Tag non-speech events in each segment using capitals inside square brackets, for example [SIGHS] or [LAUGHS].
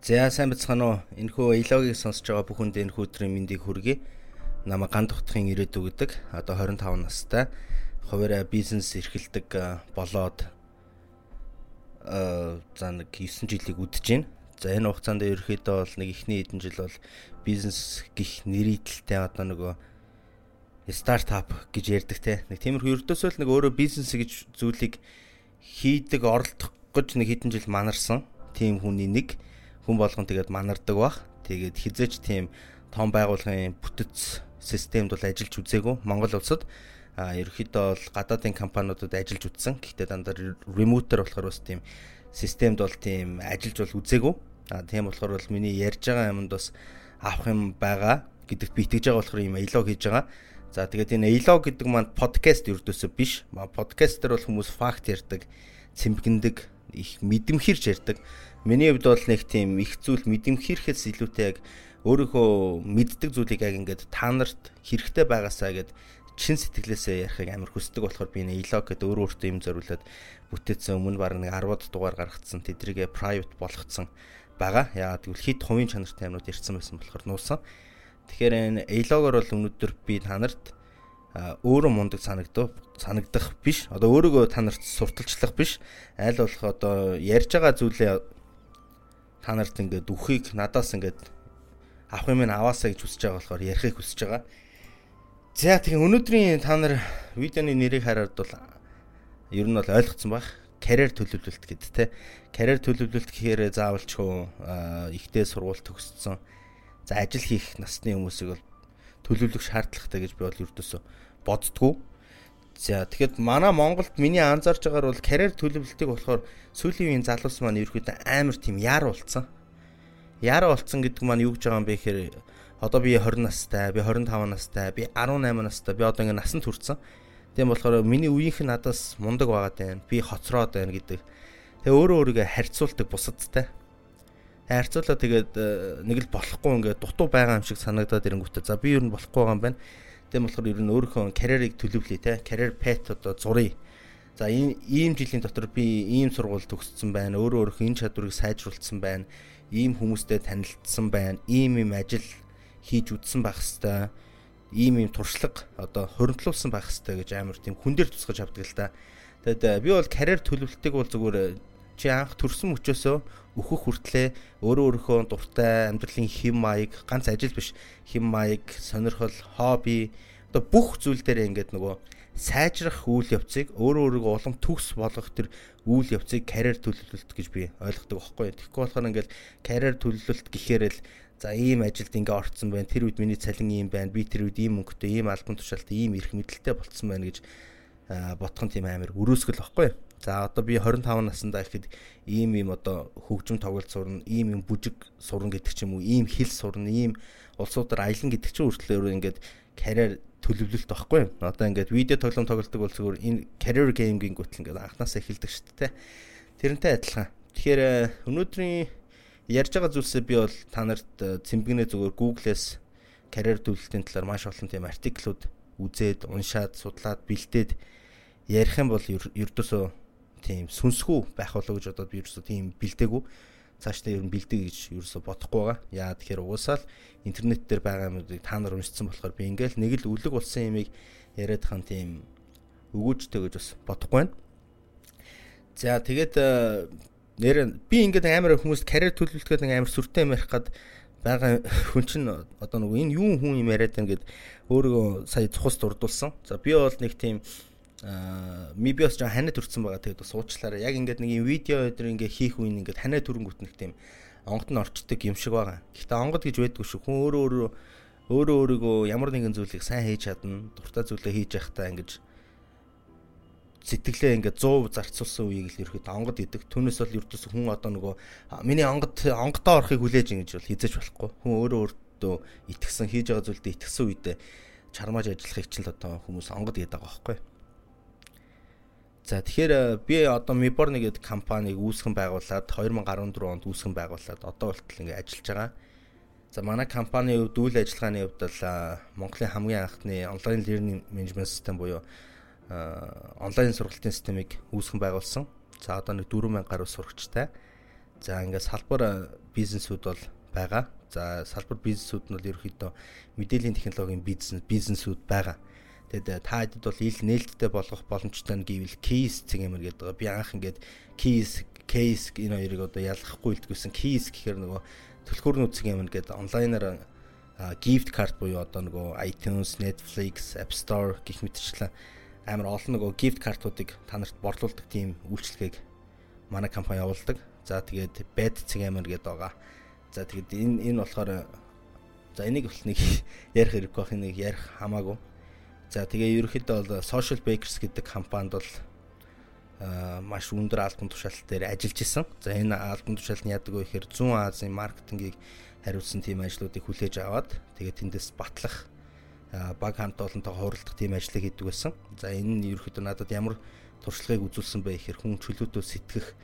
За сайн бацхан уу. Энэхүү Илогийг сонсож байгаа бүх хүнд энэ өдрийн мэндийг хүргэе. Намаа ганд утгын ирээдүй гэдэг. Одоо 25 настай. Хуваараа бизнес эрхэлдэг болоод э за нэг 9 жилийг үдэж байна. За энэ хугацаанд ерөөхдөө бол нэг ихний хэдэн жил бол бизнес гих нэрийдэлтэй одоо нөгөө стартап гэж ярьдаг те. Нэг тиймэрхүү ердөөсөө л нэг өөрөө бизнес гэж зүйлийг хийдэг оролдох гэж нэг хэдэн жил манарсан. Тийм хүний нэг хүн болгон тэгээд манардаг бах. Тэгээд хизээч тийм том байгууллагын бүтэц системд бол ажиллаж үзээгүй. Монгол улсад а ерөөхдөө бол гадаадын компаниудад ажиллаж үзсэн. Гэхдээ дандаа ремотер болохоор бас тийм системд бол тийм ажиллаж бол үзээгүй. А тийм болохоор бол миний ярьж байгаа юмд бас авах юм байгаа гэдэгт би итгэж байгаа болохоор юм аялог хийж байгаа. За тэгээд энэ аялог гэдэг маань подкаст ердөөсөө биш. Подкастер бол хүмүүс факт ярьдаг, цэмбгэндэг, их мэдэмхэрч ярьдаг. Миний хувьд бол нэг тийм их зүйл мэдэмхийрхээс илүүтэй яг өөрийнхөө мэддэг зүйлийг яг ингээд та нарт хэрэгтэй байгаасаа гэд чин сэтгэлээсээ ярихыг амар хүсдэг болохоор би нэг илог гэдэг өөр өөртөө юм зориулаад бүтээсэн өмнө баг нэг 10-аад дугаар гаргацсан тэдрийгээ private болгоцсон байгаа. Яагаад гэвэл хит хувийн чанартай юмнууд ярьсан байсан болохоор нуусан. Тэгэхээр энэ илогоор бол өнөөдөр би та нарт өөрөө мундаг санагдав санагдах биш. Одоо өөрийгөө та нарт сурталчлах биш. Аль болох одоо ярьж байгаа зүйлээ та нарт ингээд үхийг надаас ингээд авах юм аваасаа гэж хүсэж байгаа болохоор ярихыг хүсэж байгаа. За тэгэхээр өнөөдрийн та нар видеоны нэрийг хараад бол ер нь бол ойлгоцсон байх. Карьер төлөвлөлт гэдэг те. Карьер төлөвлөлт гэхээр заавалчгүй ихтэй сургууль төгссөн. За ажил хийх насны хүмүүсийг бол төлөвлөх шаардлагатай гэж би бол ердөөсөө боддгоо. За тэгэхэд манай Монголд миний анзаарж байгаагаар бол карьер төлөвлөлтийг болохоор сүүлийн үеийн залуус маань ерөөхдөө амар тийм яар болцсон. Яар болцсон гэдэг маань юу гэж байгаа юм бэ гэхээр одоо би 20 настай, би 25 настай, би 18 настай, би одоо ингэ насанд хүрсэн. Тийм болохоор миний үеийнх нь надаас мундаг байгаад байна. Би хоцроод байна гэдэг. Тэгээ өөрөө өөрийгөө харьцуулдаг бусадтай. Харьцуулаа тэгээд э, нэг л болохгүй ингээд дутуу байгаа юм шиг санагдаад ирэнгүүтээ. За би ер нь болохгүй байгаа юм байна Тийм болохоор ер нь өөрийнхөө карьерийг төлөвлөе те. Карьер пэт одоо зуръя. За ийм ийм жилийн дотор би ийм сургууль төгссөн байна. Өөрөө өөрийнхөө энэ чадварыг сайжруулсан байна. Ийм хүмүүстэй танилцсан байна. Ийм ийм ажил хийж үтсэн байх хэвээр ийм ийм туршлага одоо хоригдлуулсан байх хэвээр гэж амар тийм хүн дээр тусгаж авдаг л да. Тэгэд би бол карьер төлөвлөлтийг бол зүгээр чи анх төрсэн мөчөөсөө өөхөх хүртлээ өөрөө өөрийнхөө дуртай амьдралын хэм маяг ганц ажил биш хэм маяг сонирхол хобби одоо бүх зүйл дээр ингээд нөгөө сайжрах үйл явцыг өөрөө өөрийгөө улам төгс болгох тэр үйл явцыг карьер төлөвлөлт гэж би ойлгодог байхгүй. Тэгэхгүй болохоор ингээд карьер төлөвлөлт гэхээр л за ийм ажилд ингээ орцсон байна. Тэр үед миний цалин ийм байна. Би тэр үед ийм мөнгөтэй, ийм албан тушаалтай, ийм эрх мэдэлтэй болцсон байна гэж ботхон тийм амар өрөөсгөл байхгүй. За одоо би 25 наснда ихэд ийм ийм одоо хөгжим тоглолт сурна, ийм ийм бүжиг сурна гэдэг ч юм уу, ийм хэл сурна, ийм улсуудаар аялна гэдэг чинь өөртлөө ингээд карьер төлөвлөлт байхгүй. Одоо ингээд видео тоглоом тоглолдог бол зүгээр энэ career game-ийн гүтэл ингээд анханасаа эхэлдэг шүү дээ. Тэрнтэй адилхан. Тэгэхээр э, өнөөдрийн ярьж байгаа зүйлсээ би бол та нарт э, цэмбэгнээ зүгээр Google-ээс career төлөвлөлтийн талаар маш олон тийм артиклууд үзээд, уншаад, судлаад, бэлдээд ярих юм бол ердөөсөө тийм сүнсгүй байх болоо гэж бодоод би ерөөсөө тийм бэлдээгүй цаашдаа ер нь бэлдээ гэж ерөөсөө бодохгүй байгаа. Яа тэгэхээр угаасаа л интернет дээр байгаа юмуудыг та нар уншсан болохоор би ингээл нэг л үлэг болсон юмыг яриад хан тийм өгөөжтэй гэж бас бодохгүй байна. За тэгээд э, нэр би ингээд амар хүмүүст карьер төлөвлөлт гэдэг амар сүртэй юм ярих гад байгаа хүн чинь одоо нөгөө энэ юу хүн юм яриад байна гэд өөрийгөө сая цухас дурдуулсан. За би бол нэг тийм аа ми би бас жоо ханаа төрсэн байгаа тэгээд бас уучлаарай. Яг ингээд нэг видео өдр ингээд хийх үеийн ингээд ханаа төрөнгөт нэг тийм онгод нь орчдөг юм шиг байгаа. Гэхдээ онгод гэж байдгүй шүү. Хүн өөрөө өөрөө өөрөө өөрийгөө ямар нэгэн зүйлийг сайн хийж чадна, дуртай зүйлээ хийж явахдаа ингэж сэтгэлээ ингээд 100 зарцуулсан үеийг л ерөөд онгод идэг. Түүнээс бол ердөөс хүн одоо нөгөө миний онгод онгодоо орохыг хүлээж ингэж бол хизэж болохгүй. Хүн өөрөө өөртөө итгэсэн хийж байгаа зүйлдээ итгэсэн үедээ чармааж ажиллахыг чинь л одоо хүмүүс онгод гэдэг байгаа байхгүй. За тэгэхээр э, би одоо Mibor нэгэд компанийг үүсгэн байгуулад 2014 онд үүсгэн байгуулад одоо болтол ингээд ажиллаж байгаа. За манай компани хувьд үйл ажиллагааны хувьд бол э, Монголын хамгийн анхны онлайн learning management system буюу э, онлайн сургалтын системийг үүсгэн байгуулсан. За одоо нэг 4000 гаруй сурагчтай. За ингээд салбар бизнесүүд бол байгаа. За салбар бизнесүүд нь бол ерөөхдөө мэдээллийн технологийн бизнес бизнесүүд байгаа. Тэгэд та хэдд бол ил нээлттэй болгох боломжтой нь гэвэл keys цэгэмэр гэдэг байгаа. Би анх ингээд keys case энэ хоёрыг одоо ялгахгүй илтгэсэн keys гэхээр нөгөө төлхөөрнүүд цэгэмэр гэдэг онлайнаар gift card буюу одоо нөгөө iTunes, Netflix, App Store гэх мэтчлэн амар олон нөгөө gift card-уудыг та нарт борлуулдаг тийм үйлчлэгийг манай компани явуулдаг. За тэгээд bed цэг амар гэдэг байгаа. За тэгээд энэ энэ болохоор за энийг бол нэг [LAUGHS] ярих хэрэггүй бах энийг ярих хамаагүй. За тэгээ ерөөхдөө бол Social Bakers гэдэг компанид бол маш өндөр албан тушаалт дээр ажиллаж исэн. За энэ албан тушаалт нь яадаг вэ гэхээр зүүн Азийн маркетингийг хариуцсан тийм ажлуудыг хүлээж аваад тэгээд тэндээс батлах баг хамт олонтойгоо хуралдах тийм ажлыг хийдэг байсан. За энэ нь ерөөхдөө надад ямар туршлагыг үзүүлсэн бэ гэхээр хүн чөлөөтөө сэтгэх.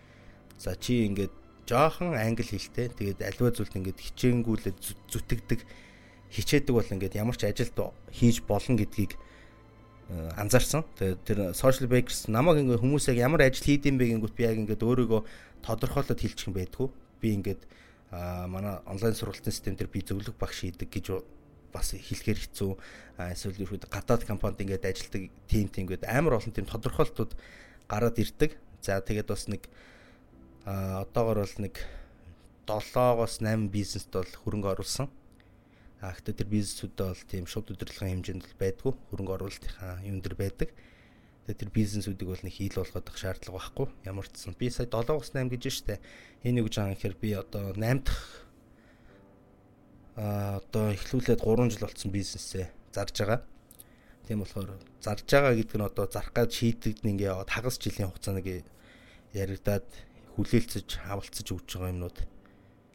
За чи ингээд жоохон англи хэлтэй тэгээд аливаа зүйлд ингээд хичээнгүүлээд зүтгэдэг хичээдэг бол ингээд ямар ч ажилд хийж болно гэдгийг анзаарсан. Тэгээд тэр social bakers намайг ингээд хүмүүс яг ямар ажил хийдэм бэ гингүүт би яг ингээд өөрийгөө тодорхойлоод хэлчих юм байдгүй. Би ингээд манай онлайн сургалтын систем дээр би зөвлөх багш хийдэг гэж бас хэлэхээр хэцүү эсвэл ерөөд гадаад компанид ингээд ажилладаг тим тим гээд амар олон тим тодорхойлтууд гараад ирдэг. За тэгээд бас нэг одоогор бол нэг 7-оос 8 бизнест бол хөрөнгө оруулсан. А гэхдээ тэр бизнесүүдээ бол тийм шууд удирдлагын хэмжээнд бол байдгүй. Хөрөнгө оруулалтынхаа юм дээр байдаг. Тэгээд тэр бизнесүүдийг бол нэг хийл болгох шаардлага байхгүй. Ямар ч сан. Би сая 7-аас 8 гэж штэ. Энэ үг жаа гэхээр би одоо 8 дахь а одоо эхлүүлээд 3 жил болсон бизнесээ зарж байгаа. Тийм болохоор зарж байгаа гэдэг нь одоо зарах гад шийдэгдэн ингээ яваад хагас жилийн хугацаанд яригадаад хүлээлцэж, авалцаж өгч байгаа юмнууд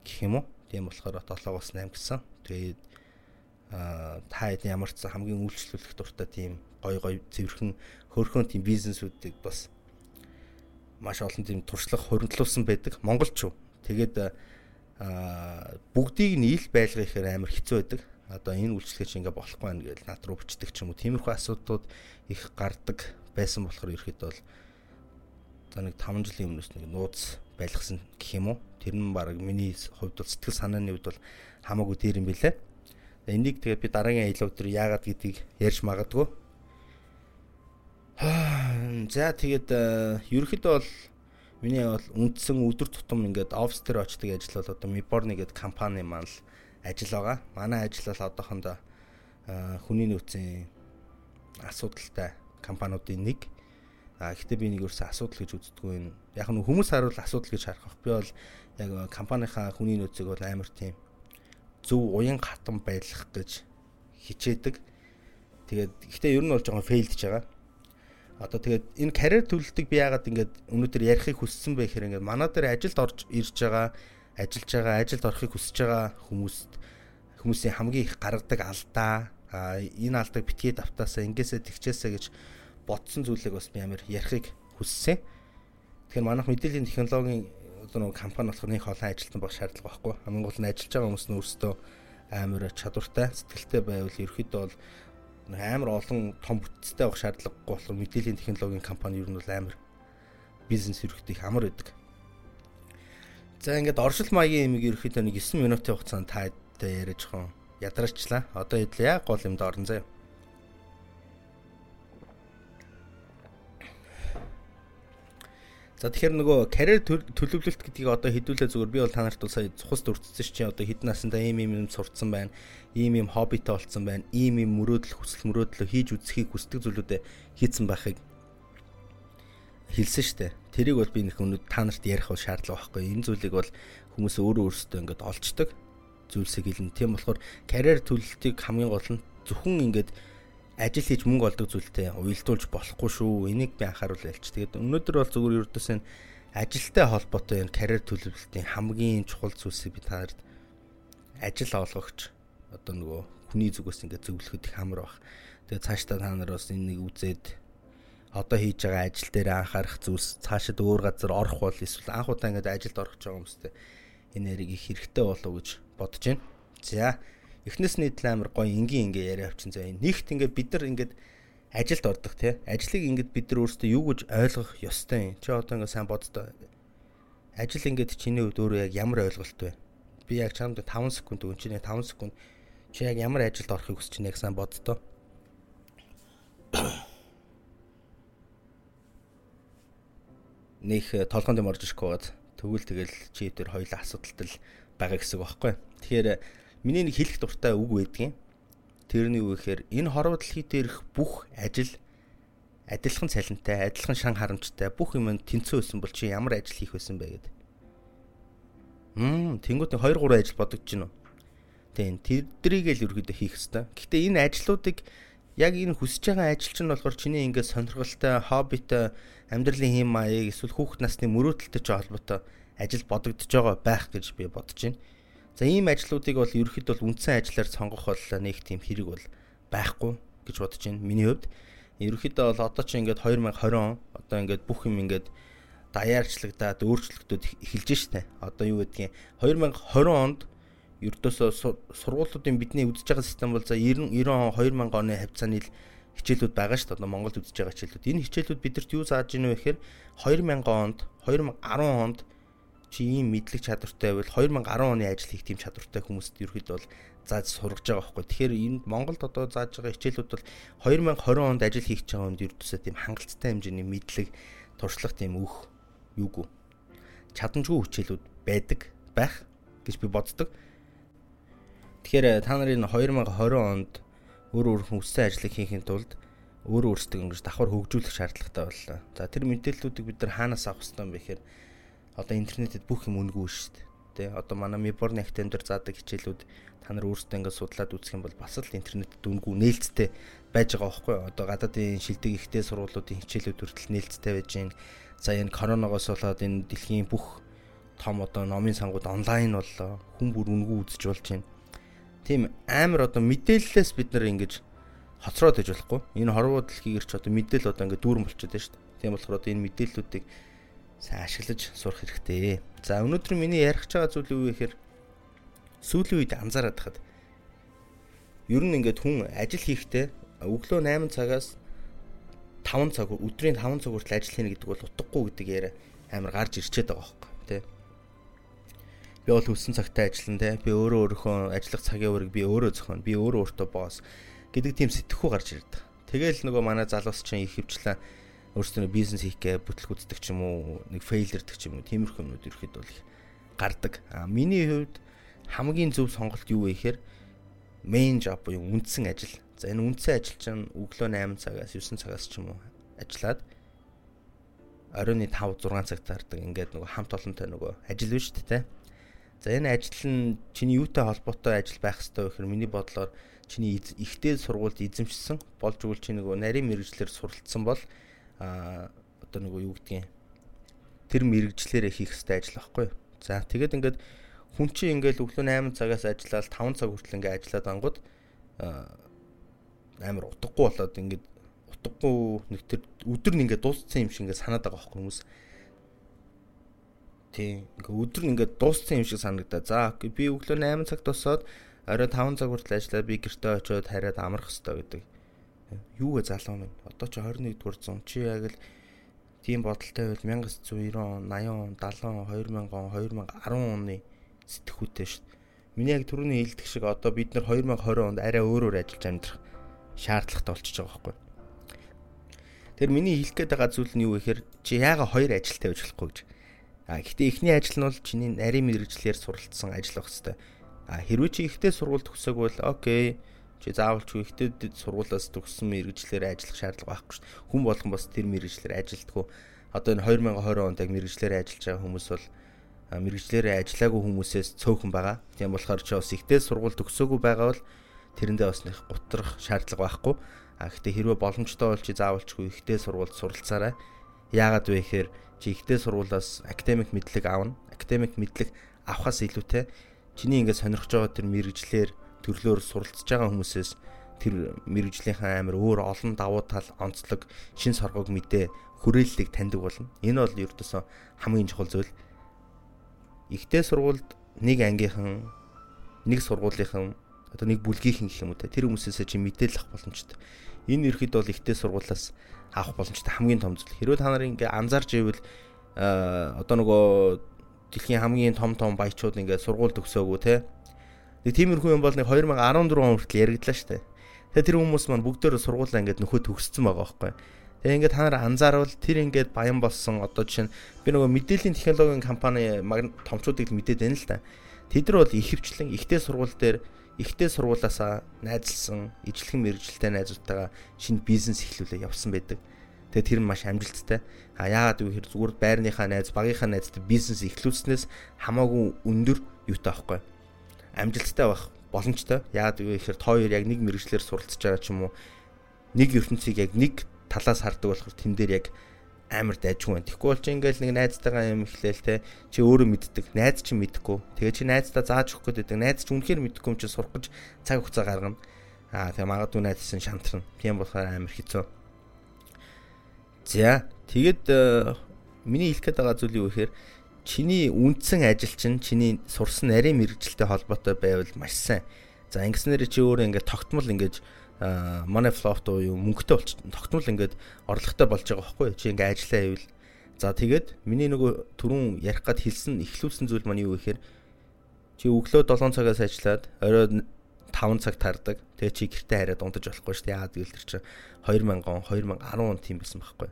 гэх юм уу. Тийм болохоор 7-аас 8 гэсэн. Тэгээд та хэд ямар ч хамгийн үйлчлүүлэх дуртай тийм гой гой цэвэрхэн хөөрхөн тийм бизнесүүдийг бас маш олон тийм туршлага хоригдлуулсан байдаг монголч юу. Тэгээд бүгдийг нь ил байлгах ихээр амар хэцүү байдаг. Одоо энэ үйлчлэгээ чи ингээ болохгүй байна гэж над руу бичдэг ч юм уу. Тиймэрхүү асуудлууд их гардаг байсан болохоор ерөөхдөө бол за нэг 5 жилийн өмнөөс нэг нууц байлгасан гэх юм уу. Тэр нь баг миний хувьд бол сэтгэл санааны хувьд бол хамаагүй дээр юм билээ. Энийг тэгээд би дараагийн аялал дээр яагаад гэдгийг ярьж магадгүй. За тэгээд э, ерөөхдөө бол миний бол үндсэн өдөр тутам ингээд офс дээр очдог ажил бол одоо Miborni гэдэг компани маань л ажил байгаа. Манай ажил бол одоохондоо э, хүний нөөцийн асуудалтай компаниудын нэг. А гэхдээ би нэг өөрсө асуудал гэж үздэггүй юм. Яг нь хүмүүс харуул асуудал гэж харах. Би бол яг компанийнхаа хүний нөөцийг бол амар тийм зөв уян хатан байлгах гэж хичээдэг. Тэгээд гэхдээ ер нь бол жоохон фейлдж байгаа одоо тэгээд энэ карьер төлөлтийг би яагаад ингээд өнөөдөр ярихыг хүссэн бэ гэхээр ингээд манай дээр ажилд орж ирж байгаа ажиллаж байгаа ажилд орохыг хүсэж байгаа хүмүүст хүмүүсийн хамгийн их гаргадаг алдаа энэ алдааг битгий давтаасаа ингээсээ тэгчээсээ гэж ботсон зүйлийг бас би амар ярихыг хүссэн. Тэгэхээр манайх мэдээллийн технологийн одоо нэг компани болохоор нэг олон ажилтан байх шаардлага байхгүй. Хамгийн гол нь ажиллаж байгаа хүмүүс нь өөрсдөө амар чадвартай, сэтгэлтэй байвал ерөөхдөө бол амар олон том бүтцтэй авах шаардлагагүй болохоор мэдээллийн технологийн компани ер нь бол амар бизнес эрхтэй их амар байдаг. За ингээд оршил маягийн имийг ерөөхдөө нэг 9 минутын хугацаанд та яриад жоохон ядарчлаа. Одоо хэдлээ гол юмд орно заяа. За тэгэхээр нөгөө карьер төлөвлөлт гэдгийг одоо хэдүүлээ зүгээр би бол та нарт бол сая цухас дурдсан чинь одоо хэдэн наснда ийм ийм юм сурцсан байна. Ийм ийм хоббитой болцсон байна. Ийм ийм мөрөөдөл хүсэл мөрөөдлөө хийж үзэхийг хүсдэг зүйлүүдэд хийцэн байхыг хэлсэн штэ. Тэрийг бол би нэг өнөд та нарт ярих бол шаардлага байхгүй. Энэ зүйлийг бол хүмүүс өөрөө өөрсдөө ингээд олцдог зүйлсийг хэлнэ. Тийм болохоор карьер төлөлтийг хамгийн гол нь зөвхөн ингээд ажил хийж мөнгө олдог зүйлтэй уялдуулж болохгүй шүү. Энийг би анхааруул ялч. Тэгээд өнөөдөр бол зөвхөн ердөөс нь ажилтай холбоотой энэ карьер төлөвлөлтийн хамгийн чухал зүйлсийг би та нарт ажил олгогч одоо нөгөө хүний зүгээс ингээд зөвлөхөд их амар баг. Тэгээд цаашдаа та нар бас энийг үзээд одоо хийж байгаа ажил дээр анхаарах зүйлс цаашид өөр газар орох бол эсвэл анх удаа ингээд ажилд орох гэж байгаа хүмүүстэй энэ яриг их хэрэгтэй болов уу гэж бодож байна. За эхнээс нь идэл амар гоё энгийн ингээ яриа авчин заа. Нэгт ингээ бид нар ингээд ажилд ордог тий. Ажлыг ингээд бид нар өөрсдөө юу гэж ойлгох ёстой юм. Чи одоо ингээ сайн боддоо. Ажил ингээд чиний хувьд өөрөө яг ямар ойлголт вэ? би яг чамд 5 секунд өгөн чинь 5 секунд чи яг ямар ажилд орохыг хүсэж байна гэсэн боддоо. [COUGHS] Них э, толгоонд юм орж ирэх тэгвэл тэгэл чи тэр хоёул асуудалтай л байгаа гэсэн үг байхгүй. Тэгэхээр миний нэг хэлэх дуртай үг байдгийн. Тэрний үг гэхээр энэ хорвоо дэлхий дээрх бүх ажил адилхан цалинтай, адилхан шан харамжтай бүх юм тэнцүү байсан бол чи ямар ажил хийх байсан бэ гэдэг. Мм, тэнгуут 2 3 ажил бодогдож байна уу? Тийм, тэдрийг л ерөөдөө хийх хэрэгтэй. Гэхдээ энэ ажлуудыг яг энэ хүсэж байгаа ажил чинь болохоор чиний ингээд сонирхолтой, хоббитой, амьдралын хэм маяг эсвэл хүүхэд насны мөрөөдөлтэй ч холбоотой ажил бодогдож байгаа байх гэж би бодож байна. За ийм ажлуудыг бол ерөөхдөө бол үндсэн ажиллаар сонгох бол нэг тийм хэрэг бол байхгүй гэж бодож байна. Миний хувьд ерөөхдөө бол одоо чи ингээд 2020 он одоо ингээд бүх юм ингээд даяарчлагдаад өөрчлөгдөд эхэлж штэ. Одоо юу гэдгийг 2020 онд ердөөсөө сургуулиудын бидний үдэж байгаа систем бол за 90 90 он 2000 оны хавцааны хичээлүүд байгаа шүү дээ. Одоо Монголд үдэж байгаа хичээлүүд. Энэ хичээлүүд бидэрт юу зааж ийнө вэ гэхээр 2000 онд 2010 онд чи ийм мэдлэг чадвартай байвал 2010 оны ажил хийх тийм чадвартай хүмүүст ерөөхдөө бол зааж сургаж байгаа байхгүй. Тэгэхээр энэ Монголд одоо зааж байгаа хичээлүүд бол 2020 онд ажил хийх гэж байгаа хүнд ердөөсөө тийм хангалттай хэмжээний мэдлэг туршлага тийм өөх юугүй чадамжгүй хичээлүүд байдаг байх гэж би боддог. Тэгэхээр та нарын 2020 онд өөр өөрхөн үссэн ажлыг хийхин тулд өөр өөрсдөө ингэж давхар хөгжүүлэх шаардлагатай боллоо. За тэр мэдээллүүдийг бид нар хаанаас авах ёстой юм бэ гэхээр одоо интернетэд бүх юм үнгүй шүү дээ. Тэ одоо манай Миборн актемдэр заадаг хичээлүүд та нар өөрсдөө ингээд судлаад үзэх юм бол бас л интернетэд үнгүй нээлттэй байж байгаа байхгүй юу? Одоо гадаадын шилдэг ихтэй сургуулиудын хичээлүүд хүртэл нээлттэй байж гин За энэ коронавигоос болоод энэ дэлхийн бүх том одоо номын сангууд онлайн боллоо. Хүн бүр үнгүү үзэж болж байна. Тийм амар одоо мэдээллээс бид нар ингэж хоцроод иж болохгүй. Энэ хорвоо дэлхийгэр ч одоо мэдээлэл одоо ингэ дүүрэн болчиход байна шүү дээ. Тийм болохоор одоо энэ мэдээллүүдийг сайн ашиглаж сурах хэрэгтэй. За өнөөдөр миний ярих байгаа зүйл юу вэ гэхээр сүүлийн үед анзаараад хахад ер нь ингээд хүн ажил хийхдээ өглөө 8 цагаас 5 цаг өдрийн 5 цаг хүртэл ажил хийнэ гэдэг бол утгагүй гэдэг яриа амар гарч ирчээд байгаа байхгүй тий. Би бол хүссэн цагтаа ажиллана тий. Би өөрөө өөрийнхөө ажиллах цагийн үрийг би өөрөө зохино. Би өөрөө өөртөө боос гэдэг тийм сэтгэхүй гарч ирдэг. Тэгэл нөгөө манай залуус чинь их хвчлээ өөрсдөө бизнес хийх гэ бүтлгүүддэг ч юм уу нэг фейлердэг ч юм уу тиймэрхүү юмнууд ирэхэд бол их гардаг. А миний хувьд хамгийн зөв сонголт юу вэ гэхээр main job буюу үндсэн ажил За энэ үндсэн ажил чинь өглөө 8 цагаас 9 цагаас ч юм уу ажиллаад оройн 5 6 цаг таардаг ингээд нөгөө хамт олонтой нөгөө ажил биш үү те. За энэ ажил нь чиний юутай холбоотой ажил байх хэрэгтэй вэ гэхээр миний бодлоор чиний ихтэй сургуульд эзэмшсэн болж өгвөл чи нөгөө нарийн мэрэгчлэр суралцсан бол а одоо нөгөө юу гэдгийг тэр мэрэгчлэрээ хийх хэрэгтэй ажил байхгүй. За тэгээд ингээд хүн чинь ингээд өглөө 8 цагаас ажиллаад 5 цаг хүртэл ингээд ажиллаад ангууд амар утгагүй болоод ингээд утгагүй нэг тэр өдөр нь ингээд дууссан юм шиг ингээд санаад байгаа байхгүй хүмүүс. Тийм. Ингээ өдөр нь ингээд дууссан юм шиг санагдаа. За би өглөө 8 цагт босоод орой 5 цаг хүртэл ажиллаад би гэртээ очиод хараад амрах хэрэгтэй гэдэг. Юу вэ залуу минь? Одоо чи 21 дугаар зам. Чи яг л тийм бодолтой байвал 1990 он, 80 он, 70 он, 2000 он, 2010 оны сэтгхүүтэй шүү дээ. Миний яг түрүүний хэлдэг шиг одоо бид нар 2020 онд арай өөрөөр ажиллаж амьдрах шаардлагатай болчихж байгаа байхгүй. Тэр миний хэлэх гээд байгаа зүйл нь юу гэхээр чи яага хоёр ажилтай байж болохгүй гэж. А гэхдээ эхний ажил нь бол чиний нарийн мэрэгчлэр суралцсан ажил байх хэвээр. А хэрвээ чи ихтэй сургуульд төгсөөг бол окей чи заавал ч ихтэй сургуулиас төгссөн мэрэгчлэр ажиллах шаардлага байхгүй шүү дээ. Хүн болгон бас тэр мэрэгчлэр ажилтгүй. Одоо энэ 2020 онд яг мэрэгчлэр ажиллаж байгаа хүмүүс бол мэрэгчлэрээ ажиллаагүй хүмүүсээс цөөхөн байгаа. Тийм болохоор чи бас ихтэй сургууль төгсөөгүй байгаа бол тэрэндээ бас нэг гутрах шаардлага байхгүй. А гэхдээ хэрвээ боломжтой бол чи заавалчгүй ихтэй сургуульд суралцаарай. Яагаад вэ гэхээр чи ихтэй сургуулиас академик мэдлэг аавна. Академик мэдлэг авахаас илүүтэй чиний ингээд сонирхож байгаа тэр мэрэгжлэр төрлөөр суралцж байгаа хүмүүсээс тэр мэрэгжлийнхэн амар өөр олон давуу тал, онцлог, шин соргог мэдээ, хүрээллийг таньдаг болно. Энэ бол ердөөсөө хамгийн чухал зүйл. Ихтэй сургуульд нэг ангийнхан, нэг сургуулийнхан одоо нэг бүлгийнхэн гэх юм уу те тэр хүмүүсээс чи мэдээлэл авах боломжтой. Энэ ерхэд бол ихтэй сургуулаас авах боломжтой хамгийн том зүйл. Хэрвээ та нар ингээ анзаарч ивэл одоо нөгөө дэлхийн хамгийн том том баячууд ингээд сургууль төгсөөгүй те. Нэг тиймэрхүү юм бол нэг 2014 он хүртэл яригдлаа штэ. Тэгээ тэр хүмүүс маань бүгдөө сургуулаа ингээд нөхөө төгссөн байгаа байхгүй. Тэгээ ингээд та нар анзаарвал тэр ингээд баян болсон одоо жишээ нь би нөгөө мэдээллийн технологийн компани томчуудыг мэдээд байна л да. Тэд нар бол ихэвчлэн ихтэй сургууль дээр ихтэй сургуулаасаа найзлсан ижлэхэн мэрэгжилтэй найзуудтайгаа шинэ бизнес эхлүүлээ явсан байдаг. Тэгээ тэр нь маш амжилттай. А яагаад вэ гэхээр зүгээр байрныхаа найз, багийнхаа найзтай бизнес эхлүүлснээс хамаагүй өндөр юутай байхгүй. Амжилттай байх боломжтой. Яагаад вэ гэхээр та хоёр яг нэг мэрэгчлэр суралцж байгаа ч юм уу нэг ертөнцийг яг нэг талаас хардаг болохоор тэн дээр яг амар дайжгүй байна. Тэгэхгүй бол чи ингээл нэг найзтайгаа юм ихлээл те чи өөрөө мэддэг. Найз чи мэдхгүй. Тэгээ чи найздаа зааж өгөх гээд байдаг. Найз чи үнэхээр мэдхгүй юм чи сурах гэж цаг хугацаа гаргана. Аа тэгээ магадгүй найзсан шантарна. Тийм болохоор амар хэцүү. За тэгэд э, миний хэлэх гээд байгаа зүйл юу гэхээр чиний үндсэн ажил чинь чиний сурсан нарийн мэрэгжилтэй холбоотой байвал маш сайн. За ингэснээр чи өөрөө ингээд тогтмол ингээд money flow уу юу мөнгөтэй болч тогтмол ингээд орлоготой болж байгаа байхгүй чи ингээд ажиллаа ивэл за тэгээд миний нөгөө түрүүн ярих гад хэлсэн эхлүүлсэн зүйл маань юу гэхээр чи өглөө 7 цагаас ажиллаад орой 5 цаг тардаг. Тэгээ чи гэртээ хараад унтаж болохгүй шүү дээ. Яагаад гэвэл тэр чинь 2000 он 2010 он тийм байсан байхгүй.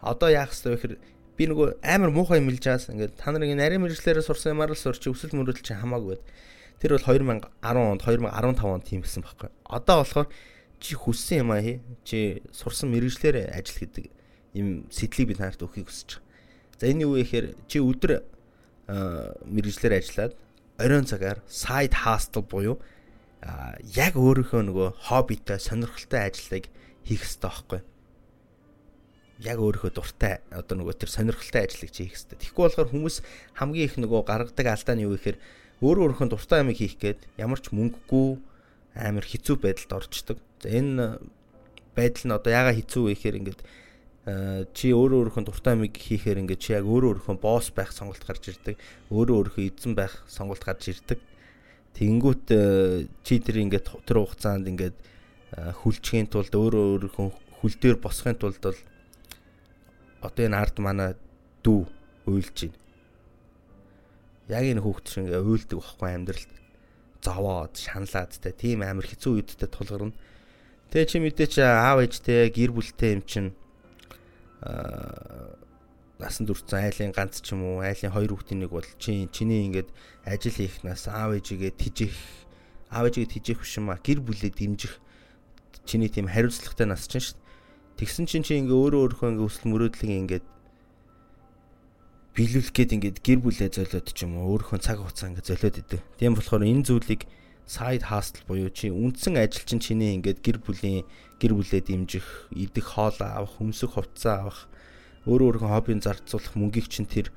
Одоо яах вэ гэхээр би нөгөө амар муухай юм хэлж байгаас ингээд та нарын нарийн мэрэгчлэрээ сурсан юмар л сурч өсөл мөрөлд чи хамаагүй байд. Тэр бол 2010 онд 2015 онд тийм байсан байхгүй. Одоо болохоор чи хүссэн юм аа хий. Чи сурсан мэрэгчлэр ажил гэдэг юм сэтлийг би танарт өгөхийг хүсэж байгаа. За энэ юу вэ гэхээр чи өдөр мэрэгчлэр ажиллаад оройн цагаар side hustle буюу яг өөрийнхөө нөгөө хоббитой сонирхолтой ажлыг хийх хэрэгтэй байхгүй яг өөрийнхөө дуртай одоо нөгөө тэр сонирхолтой ажлыг хийх хэрэгтэй. Тэгэхгүй болохоор хүмүүс хамгийн их нөгөө гаргадаг алдаа нь юу гэхээр өөрөө өөрийнхөө дуртай юмыг хийх гээд ямар ч мөнгөгүй амар хэцүү байдалд орчдөг. За энэ байдал нь одоо яага хэцүү вэ гэхээр ингээд чи өөрөө өөрийнхөө дуртай юмыг хийхээр ингээд чи яг өөрөө өөрийнхөө босс байх сонголт гарч ирдэг. Өөрөө өөрийнхөө эзэн байх сонголт гарч ирдэг. Тэнгүүт чи тэр ингээд тэр хугацаанд ингээд хүлчгийн тулд өөрөө өөрийнхөө хүл дээр босхын тулд бол одоо энэ ард манай дүү уйлж байна. Яг энэ хүүхд шиг ингээ уйлдаг байхгүй амьдралд. Зовоод, шаналаад те тийм амар хэцүү үедтэй тулгарна. Тэгээ чи мэдээ чи аав ээжтэй гэр бүлтэй юм чин аа насан туршсан айлын ганц ч юм уу айлын хоёр хүүхдийн нэг бол чи чиний ингээд ажил хийх нас аав ээжигээ тижих аав ээжигээ тижих биш юм а гэр бүлээ дэмжих чиний тийм хариуцлагатай нас чинь шүү Тэгсэн чинь чи ингээ өөрөө өөрийнхөө ингээ өсөл мөрөөдлийг ингээд биелүүлэх гээд ингээд гэр бүлээ золиод ч юм уу өөрийнхөө цаг хугацаа ингээ золиод идэв. Тийм болохоор энэ зүйлийг side hustle буюу чи үндсэн ажил чинь чиний ингээд гэр бүлийн гэр бүлээ дэмжих, идэх хоол авах, хөмсөх хувцас авах, өөрөө өөрийнхөө хоббиг зарцуулах мөнгийг чинь тэр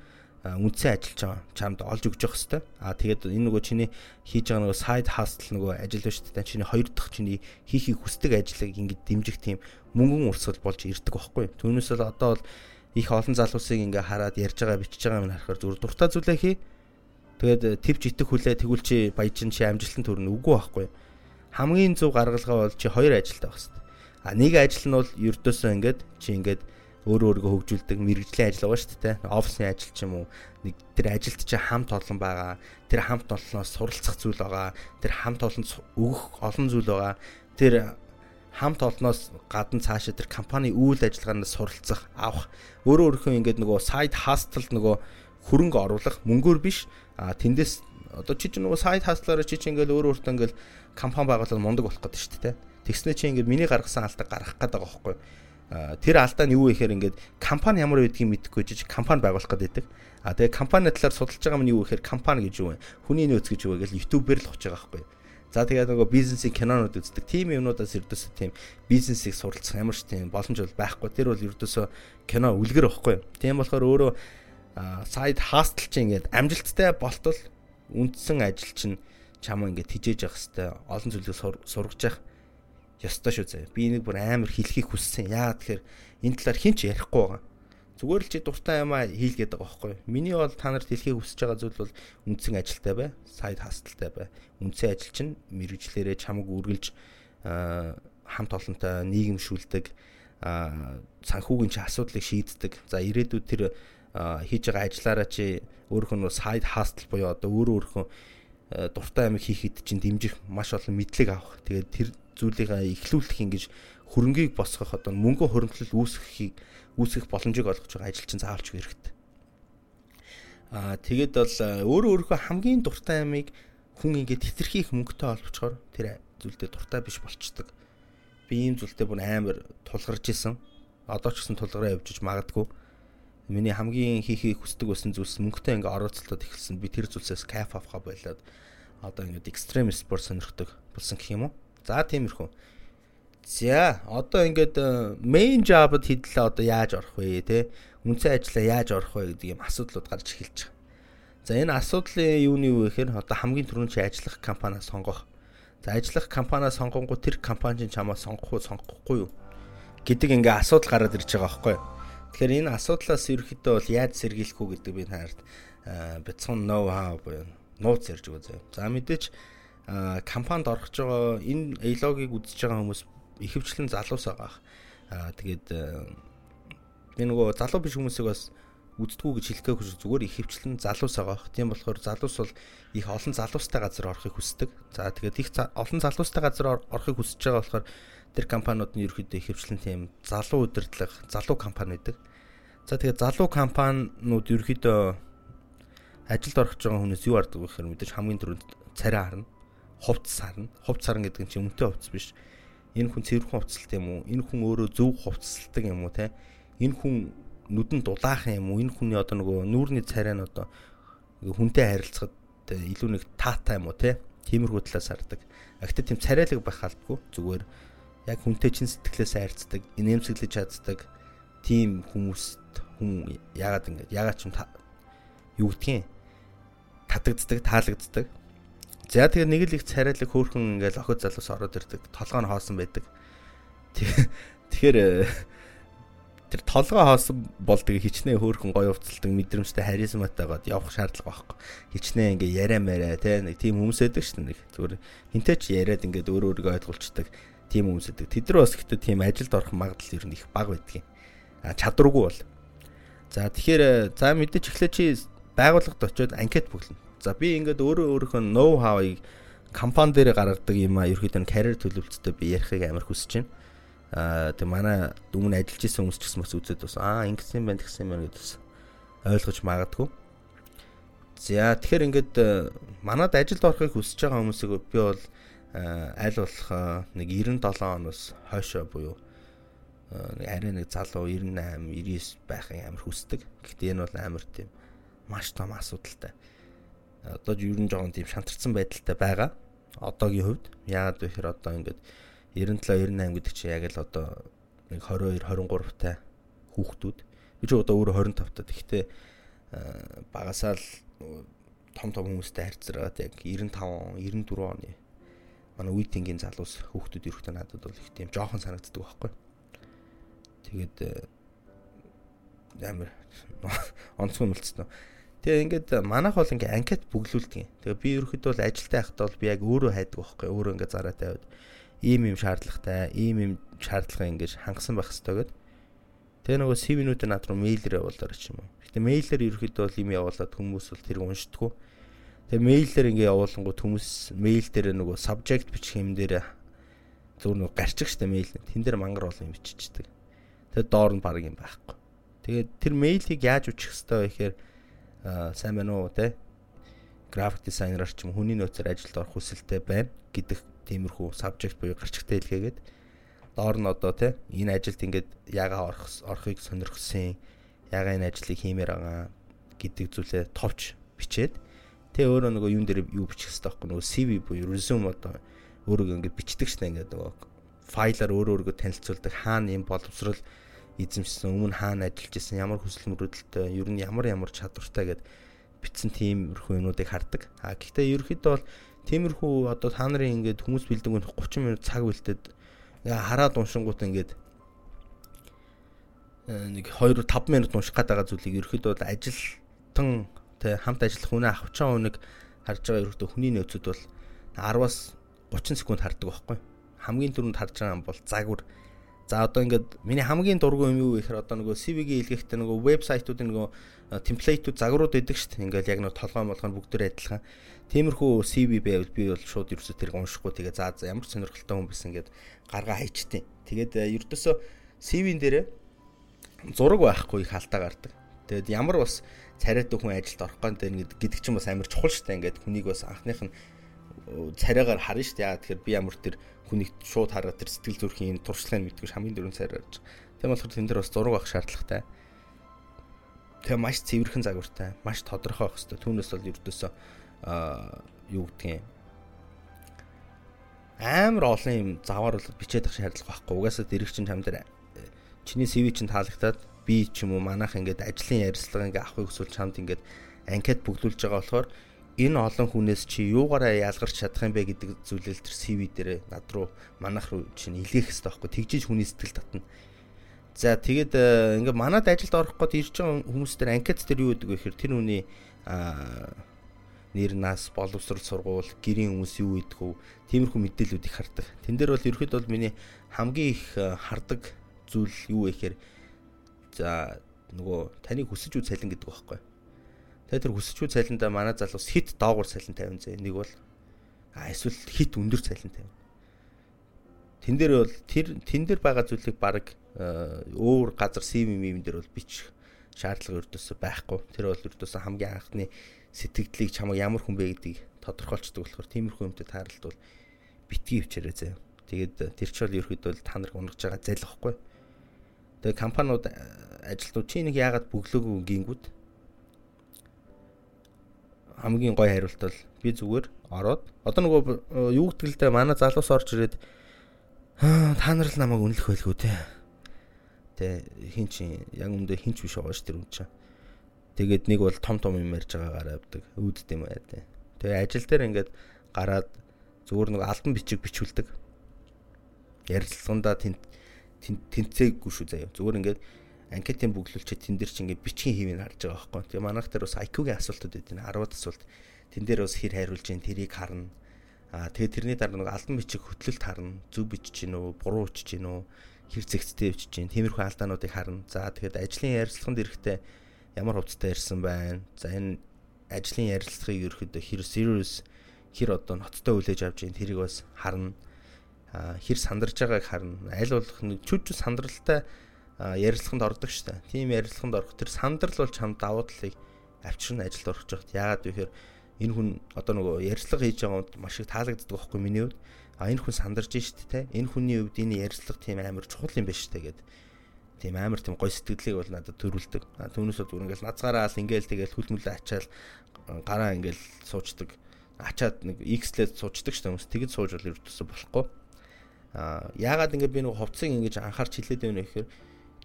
үндсэн ажиллаж байгаа чамд олж өгч явах хэвээр. Аа тэгээд энэ нөгөө чиний хийж байгаа нөгөө side hustle нөгөө ажил ба шүү дээ. Чиний хоёр дахь чиний хийхийг хүсдэг ажлыг ингэж дэмжих тийм мөнгөн урсгал болж ирдэг байхгүй. Түүнээс л одоо бол их олон залуусыг ингээ хараад ярьж байгаа бичиж байгаа юм харахаар зүгээр дуртай зүйлээ хий. Тэгээд твч итэх хүлээ тэгвэл чи баяжин чи амжилтанд хүрнэ үгүй байхгүй. Хамгийн зөв гаргалгаа бол чи хоёр ажилтаа байх хэрэгтэй. А нэг ажил нь бол ердөөсөө ингээд чи ингээд өөрөө өөрийгөө хөгжүүлдэг мэрэгжлийн ажил байгаа шүү дээ. Офисны ажил ч юм уу. Нэг тэр ажилд чи хамт олон байгаа. Тэр хамт олноос суралцах зүйл байгаа. Тэр хамт олон өгөх олон зүйл байгаа. Тэр хамт олноос гадна цаашаа тэр компани үйл ажиллагаанаас суралцах, авах өөрөө өөрийнхөө ингээд нөгөө side hustle нөгөө хөрөнгө оруулах мөнгөөр биш а тэндээс одоо чи ч нөгөө side hustle-аар чи ч ингээд өөр өөртөө ингээд компани байгуулаад мундаг болох гэдэг шүү дээ. Тэгснэ чи ингээд миний гаргасан алдаг гаргах гэдэг байгаа байхгүй юу? тэр алдаа нь юу вэ гэхээр ингээд компани ямар байдгийг мэдэхгүй жиж компани байгуулах гэдэг. А тэгээ компани талаар судалж байгаа юм нь юу вэ гэхээр компани гэж юу вэ? Хүний нөөц гэж юу вэ гэж YouTube-ээр л хож байгаа байхгүй. За тэгээд нөгөө бизнесийн кинонууд үздэг. Тим юмнуудаас ердөөсөө тийм бизнесийг суралцах ямар ч тийм боломж бол байхгүй. Тэр бол ердөөсөө кино үлгэр байхгүй. Тийм болохоор өөрөө сайд хаастал чинь ингээд амжилттай болтол үндсэн ажил чинь чамаа ингээд хижээж явах хэвээр олон зүйлийг сургаж явах ёстой шүү заяа. Би энийг бүр амар хэлхийг хүссэн. Яа тэгэхээр энэ талаар хин ч ярихгүй байгаа. Зүгээр л чи дуртай юм а хийлгээд байгаа байхгүй. Миний бол та нарт хэлхийг хүсэж байгаа зүйл бол үндсэн ажилтай бай, сайд хасталтай бай. Үндсэн ажил чинь мэрэгчлэрээ чамаг үргэлж хамт олонтой нийгэмшүүлдэг санхүүгийн чи асуудлыг шийддэг. За ирээдүйд тэр хийж байгаа ажиллаараа чи өөрөөх нь сайд хастл буюу одоо өөрөө өөрөөхөө дуртай амиг хийхэд чинь дэмжих маш олон мэдлэг авах. Тэгээд тэр зүйлийг эхлүүлэх ингэж хөрөнгийг босгох одоо мөнгө хуримтлал үүсгэхийг үүсгэх боломжийг олгож байгаа ажил чинь заавалч хэрэгтэй. Аа тэгээд бол өөрөө өөрийнхөө хамгийн дуртай амиг хүн ингээд тэтэрхийх мөнгөтэй олбочоор тэр зүйлдээ дуртай биш болчдөг. Би ийм зүйлдээ бүр амар тулгарч исэн. Одоо ч гэсэн тулгараа явж магадгүй. Миний хамгийн хийхийг хүсдэг байсан зүйлс мөнгөтэй ингээ орооцолтод эхэлсэн. Би тэр зүйлсээс кайф авахаа болоод одоо ингээд экстрем спорт сонирхдаг болсон гэх юм уу. За тиймэрхүү. За одоо ингээд main job-д хэдлээ одоо яаж орох вэ те үнцэн ажиллаа яаж орох вэ гэдэг юм асуудлууд гарч эхэлж байгаа. За энэ асуудлын юуны юу гэхээр одоо хамгийн түрүүнд чи ажиллах компаниа сонгох. За ажиллах компаниа сонгонгоо тэр компани чинь чамаа сонгох уу сонгохгүй юу гэдэг ингээ асуудал гараад ирж байгаа байхгүй. Тэгэхээр энэ асуудлаас ерөөхдөө бол яаж сэргийлэх үү гэдэг би танарт бяцхан ноу хаа буюу нууц ярьж өгөө зөө. За мэдээч компанид орохж байгаа энэ эйлогийг үзэж байгаа хүмүүс ихэвчлэн залуус байгаа. Аа тэгээд би нөгөө залуу биш хүмүүсийг бас үздэггүй гэж хэлэх гээгүй зүгээр ихэвчлэн залуус байгаа. Тийм болохоор залуус бол их олон залуустай газар орохыг хүсдэг. За тэгээд их олон залуустай газар орохыг хүсэж байгаа болохоор тэр компаниуд нь ерөөхдөө ихэвчлэн тийм залуу удирдлага, залуу компани байдаг. За тэгээд залуу компаниуд ерөөхдөө ажилд орох гэж байгаа хүнээс юу арддаг вэ гэхээр мэдээж хамгийн түрүүнд царай харна, хувцас харна. Хувцас харна гэдэг нь чинь өмтэй хувцас биш энэ хүн цэвэрхэн хувцалт юм уу? Энэ хүн өөрөө зөв хувцалдаг юм уу те? Энэ хүн нүдэн дулаахан юм уу? Энэ хүний одоо нөгөө нүүрний царай нь одоо хүнтэй харилцахад илүү нэг таатай юм уу те? Тиймэрхүү талаас хардаг. Гэхдээ тийм царайлаг байх албагүй. Зүгээр яг хүнтэй чин сэтгэлээс хайрцдаг, инээмсэглэж чаддаг тийм хүмүүст хүн яагаад ингэж яагаад ч юм юу гэдгийг татагддаг, таалагддаг. За тэгээ нэг л их царайлаг хөөхөн ингээл охид залуус ороод ирдэг. Толгой нь хоосон байдаг. Тэгэхээр э, тэр толгой хоосон бол тэгээ хичнээн хөөхөн гоё уцалдаг мэдрэмжтэй харизматайгаад явах шаардлага байхгүй. Хичнээн ингээ яриа мэрэ те нэг тийм хүмүүс байдаг шүү дээ. Зүгээр хинтээ ч яриад ингээд өөр өөргөө ойлгуулцдаг тийм хүмүүс байдаг. Тэд нар бас ихтэй тийм ажилд орох магадлал ер нь их бага байдгийн. А чадваргүй бол. За тэгэхээр э, за мэдээч эхлээ чи байгууллагад очиод анкет бүглэнэ. За би ингээд өөрөө өөрийнхөө ноу хавыг компани дээр гаргадаг юм а ерөөхдөө карьер төлөвлөлтөд би ярихыг амар хүсэж байна. Аа тэг манай өмнө ажиллаж исэн хүмүүс ч гэсэн бас үзээд бас аа ингэсэн юм байна тэгсэн юм байна гэдээс ойлгож магадгүй. За тэгэхээр ингээд э, манад ажилд орохыг хүсэж байгаа хүмүүсийг би бол э, аль болох э, нэг 97 оноос хойшоо буюу арай нэг залуу 98 99 байхын амар хүсдэг. Гэхдээ энэ бол амар тийм маш том асуудалтай одоо ер нь жоохон тийм шантарсан байдалтай байгаа. Одоогийн хувьд яагаад вэ гэхээр одоо ингээд 97 98 гэдэг чинь яг л одоо нэг 22 23 та хүүхдүүд. Би ч одоо өөрөө 25 та. Тэгэхдээ багасаа л том том хүмүүстэй харьцараад яг 95 94 оны манай үеийнгийн залуус хүүхдүүд ирэхдээ надад бол их тийм жоохон санагддаг байхгүй. Тэгээд амар [LAUGHS] онцгой мэлцсэн. Тэгээ ингээд манайх бол ингээд анкет бүглүүлдэг. Тэгээ би ерөөхдөө бол ажилтаа байхдаа бол би яг өөрөө хайдаг байхгүй өөрөө ингээд зараа тавиад ийм юм шаардлагатай, ийм юм шаардлага ингээд хангасан байх хэрэгтэй гэдэг. Тэгээ нөгөө CV-нүүдээ над руу мэйлээр явуулаар ч юм уу. Гэтэ мэйлээр ерөөхдөө бол юм явуулаад хүмүүс бол тэрийг уншдаггүй. Тэгээ мэйлээр ингээд явуулангууд хүмүүс мэйл дээр нөгөө subject бичих юм дээр зөв нөгөө гарчих штэ мэйл. Тэн дээр мангар бол юм биччихдэг. Тэгээ доор нь баг юм байхгүй. Тэгээд тэр мэйлийг яаж үчих хэвээр вэ гэхээр сайн байна уу те график дизайнераар ч юм хүний нөөцөөр ажилд орох хүсэлтэй байна гэдэг тиймэрхүү subject буюу гарчигтай хэлгээгээд. Доор нь одоо те энэ ажилд ингээд ягаа орох орохыг сонирхсан ягаа энэ ажлыг хиймээр байгаа гэдэг зүйлээ товч бичээд. Тэ өөрөө нөгөө юун дээр юу бичих хэрэгтэй байхгүй нөгөө CV буюу resume одоо өөрийгөө ингээд бичдэг шнэ ингээд нөгөө файлаар өөрөө өөрийгөө танилцуулдаг хаана юм боловсрал эзэмшсэн өмнө хаана ажиллаж исэн ямар хүсэл мөрөөдөлтэй ер нь ямар ямар чадвартай гэд бичсэн тиймэрхүү юмнуудыг хардаг. А гэхдээ ерөөхдөө бол тиймэрхүү одоо та нарын ингээд хүмүүс бэлдэг 30 минут цаг бэлдээд хараад уншингууд ингээд э, нэг 2 5 минут унших гээд байгаа зүйлийг ерөөхдөө бол ажилтан тэ хамт ажиллах хүнээ авчаа хүнийг харж байгаа ерөөхдөө хүний нөөцүүд бол 10-аас 30 секунд хардаг байхгүй хамгийн түрүүнд харж байгаа юм бол загвар За одоо ингээд миний хамгийн дургүй юм юу гэхээр одоо нөгөө CV-гийн илгээхдээ нөгөө вебсайтуудын нөгөө темплейтүүд загварууд өгдөг шүү дээ. Ингээд яг нөгөө толгой молгоо бүгдээр адилхан. Тиймэрхүү CV байвал би бол шууд ерөөсөө тэрийг уншихгүй тэгээ за за ямар сонирхолтой хүн байсан гэд гаргаа хайчтیں۔ Тэгээд ердөөсөө CV-н дээрээ зураг байхгүй их алдаа гардаг. Тэгээд ямар бас царайтай хүн ажилд орох гэдэг гэдэг чинь бас амар чухал шүү дээ. Ингээд хүнийг бас анхных нь царайгаар харна шүү дээ. Яа тэгэхээр би ямар тэр хүнийг шууд хараад тэр сэтгэл зүрхийн туршлагыг мэдгүй хамгийн дөрөв царай гарч. Тийм болохоор тэн дээр бас зураг авах шаардлагатай. Тэгээ маш цэвэрхэн загвартай, маш тодорхой байх хэрэгтэй. Түүнээс бол ердөөсөө аа юу гэдгийг амар олон юм заваар бол бичээд авах шаардлага байхгүй. Угаасаа дэрэг чинь чам дээр чиний CV чинь таалагдаад би ч юм уу манайх ингээд ажлын ярилцлага ингээд авахыг хүсвэл чамд ингээд анкет бүглүүлж байгаа болохоор энэ олон хүнээс чи юугаараа ялгарч чадах юм бэ гэдэг зүйлэл тэр CV дээр над руу манайх руу чинь илгээх хэрэгтэй байхгүй тэгжиж хүний сэтгэл татна. За тэгээд ингээд манад ажилд орох гээд ирж байгаа хүмүүс дээр анкет дээр юу гэдэг вэ гэхээр тэр хүний нэр нас, боловсрол сургууль, гэрийн хүмүүс юу идэх вэ? Тиймэрхүү мэдээлүүд их хардаг. Тэн дээр бол ерөөд бол миний хамгийн их хардаг зүйл юу вэ гэхээр за нөгөө таныг хүсэж үз цалин гэдэг байхгүй. Тэгээ тэр хүсчүү цайландаа манай залуус хит доогуур цайлан тавина зэ. Нэг бол а эсвэл хит өндөр цайлан тавина. Тэн дээр бол тэр тэн дээр байгаа зүйлийг баг э, өөр газар сим юм дээр бол бичих шаардлага өрдөөсөө байхгүй. Тэр бол өрдөөсөө хамгийн анхны сэтгэлдлийг чамаа ямар хүн бэ гэдгийг тодорхойлцдог болохоор тиймэрхүү юмтай тааралд бол битгий хвчээрээ заяа. Тэгээд э, тэр ч бол ерөөхдөө та нарыг унгаж байгаа зайлахгүй. Тэгээд компаниуд э, ажилтнууд чи нэг яагаад бөглөөгөө гингүүд хамгийн гой хариулт бол би зүгээр ороод одоо нөгөө юу гэдэг л дээ манай залуус орж ирээд та нар л намайг үнэлэх байлгүй те. Тэ хин чи яг өмнөдөө хинч биш байгаа ш тэр үн чинь Тэгээд нэг бол том том юм ярьж байгаагаар авдаг. Үүдд юм аа тий. Тэгээ ажил дээр ингээд гараад зүгээр нэг альбан бичиг бичүүлдэг. Ярилцлагандаа тент тэнцээгүй шүү заяа. Зүгээр ингээд анкетын бүглүүлчээ тэн дээр чи ингээд бичгийн хэвийг харж байгаа байхгүй. Тэгээ манайх дээр бас IQ-гийн асуултууд өгдөг. 10 асуулт. Тэн дээр бас хэр хариулж जैन тэрийг харна. Аа тэгээ тэрний дараа нэг алдан бичиг хөтлөлт харна. Зөв бичиж гин үү, буруу бичиж гин үү, хэр зэгцтэй бичиж гин. Тиймэрхүү алдаануудыг харна. За тэгээд ажлын ярилцлаганд эрэхтэй ямар хувцастай ирсэн байна. За энэ ажлын ярилцлагыг ерөөхдөө хэр serious хэр одоо ноцтой хүлээж авч ийн тэрийг бас харна. хэр сандарж байгааг харна. Аль болох нэг чүж сандралтай ярилцлаганд ордог штэ. Тийм ярилцлаганд орох тэр сандрал бол чамд давуу талыг авчирна ажилд орох жахт. Яагаад вэ гэхээр энэ хүн одоо нөгөө ярилцлага хийж байгаа хүнд маш их таалагддаг байхгүй миний хувьд. А энэ хүн сандарж штэ те. Энэ хүний хувьд энэ ярилцлага тийм амар чухал юм байна штэ гэдэг тийм амар тийм гой сэтгэлийг бол надад төрүүлдэг. Түүнээс зүгээр ингээл нацгаараа л ингээл тэгэл хүлмүлээ ачаал гараа ингээл суучдаг. Ачаад нэг X-лээд суучдаг ч хүмүүс тэгэд сууж бол ердөөсө болохгүй. Аа яагаад ингээд би нэг хувцсыг ингэж анхаарч хилээд байна вэ гэхээр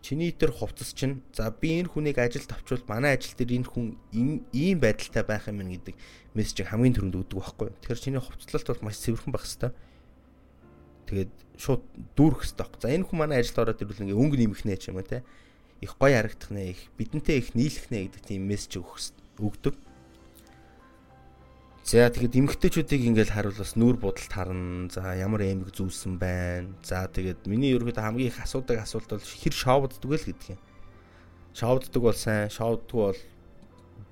чиний тэр хувцас чинь за би энэ хүнийг ажилд авчвал манай ажил дээр энэ хүн ийм байдалтай байх юм гэдэг мессежийг хамгийн түрүүнд өгдөг байхгүй. Тэгэхээр чиний хувцлалт бол маш цэвэрхэн байх хэрэгтэй тэгээд шууд дүүрэх хэрэгтэй. За энэ хүн манай ажилд ороод ирвэл ингээ өнгө нэмэх нэ ч юм уу те. Их гоё харагдах нэ, их бидэнтэй их нийлэх нэ гэдэг тийм мессеж өгдөг. За тэгээд эмгтээчүүдийг ингээл харуулвал нүүр будалд харна. За ямар эмэг зүүсэн байна. За тэгээд миний ерөөхдөө хамгийн их асуудаг асуулт бол хэр шоуддаг л гэдэг юм. Шоуддаг бол сайн, шоуддгүй бол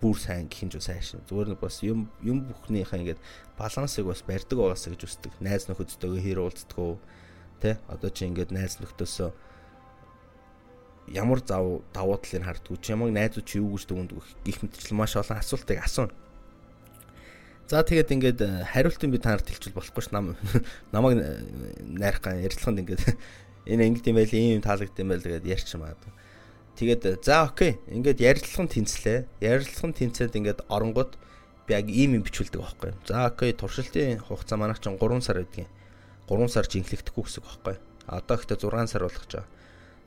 бүр сайн гэх юм ч сайн шин. Зүгээр нэг бас юм юм бүхнийхээ ингээд балансыг бас барьдаг байгаасаа гэж үздэг. Найз нөхөдтэйгээ хэр уулздаг тэ одоо чи ингээд найз нөхдөсөө ямар зав давуу талыг хардггүй чи ямар найзууд чи юу гэж дүгндэг гих мэтчил маш олон асуултыг асууна. За тэгээд ингээд э, хариултын би танарт хэлчихвэл болохгүй ш нам [LAUGHS] намайг найрах ган ярилцлаганд ингээд [LAUGHS] энэ ингээд юм байл ийм таалагдсан юм байл тэгээд ярьчих магадгүй. Тэгээд за окей. Ингээд ярилцлагын тэнцлээ. Ярилцлагын тэнцээд ингээд оронгууд би яг ийм юм бичүүлдэг байхгүй. За окей, туршилтын хугацаа манайх чинь 3 сар байдгийн. 3 сар жинхлэгдэхгүй гэсэн байхгүй. Одоо ихтэй 6 сар болгож байгаа.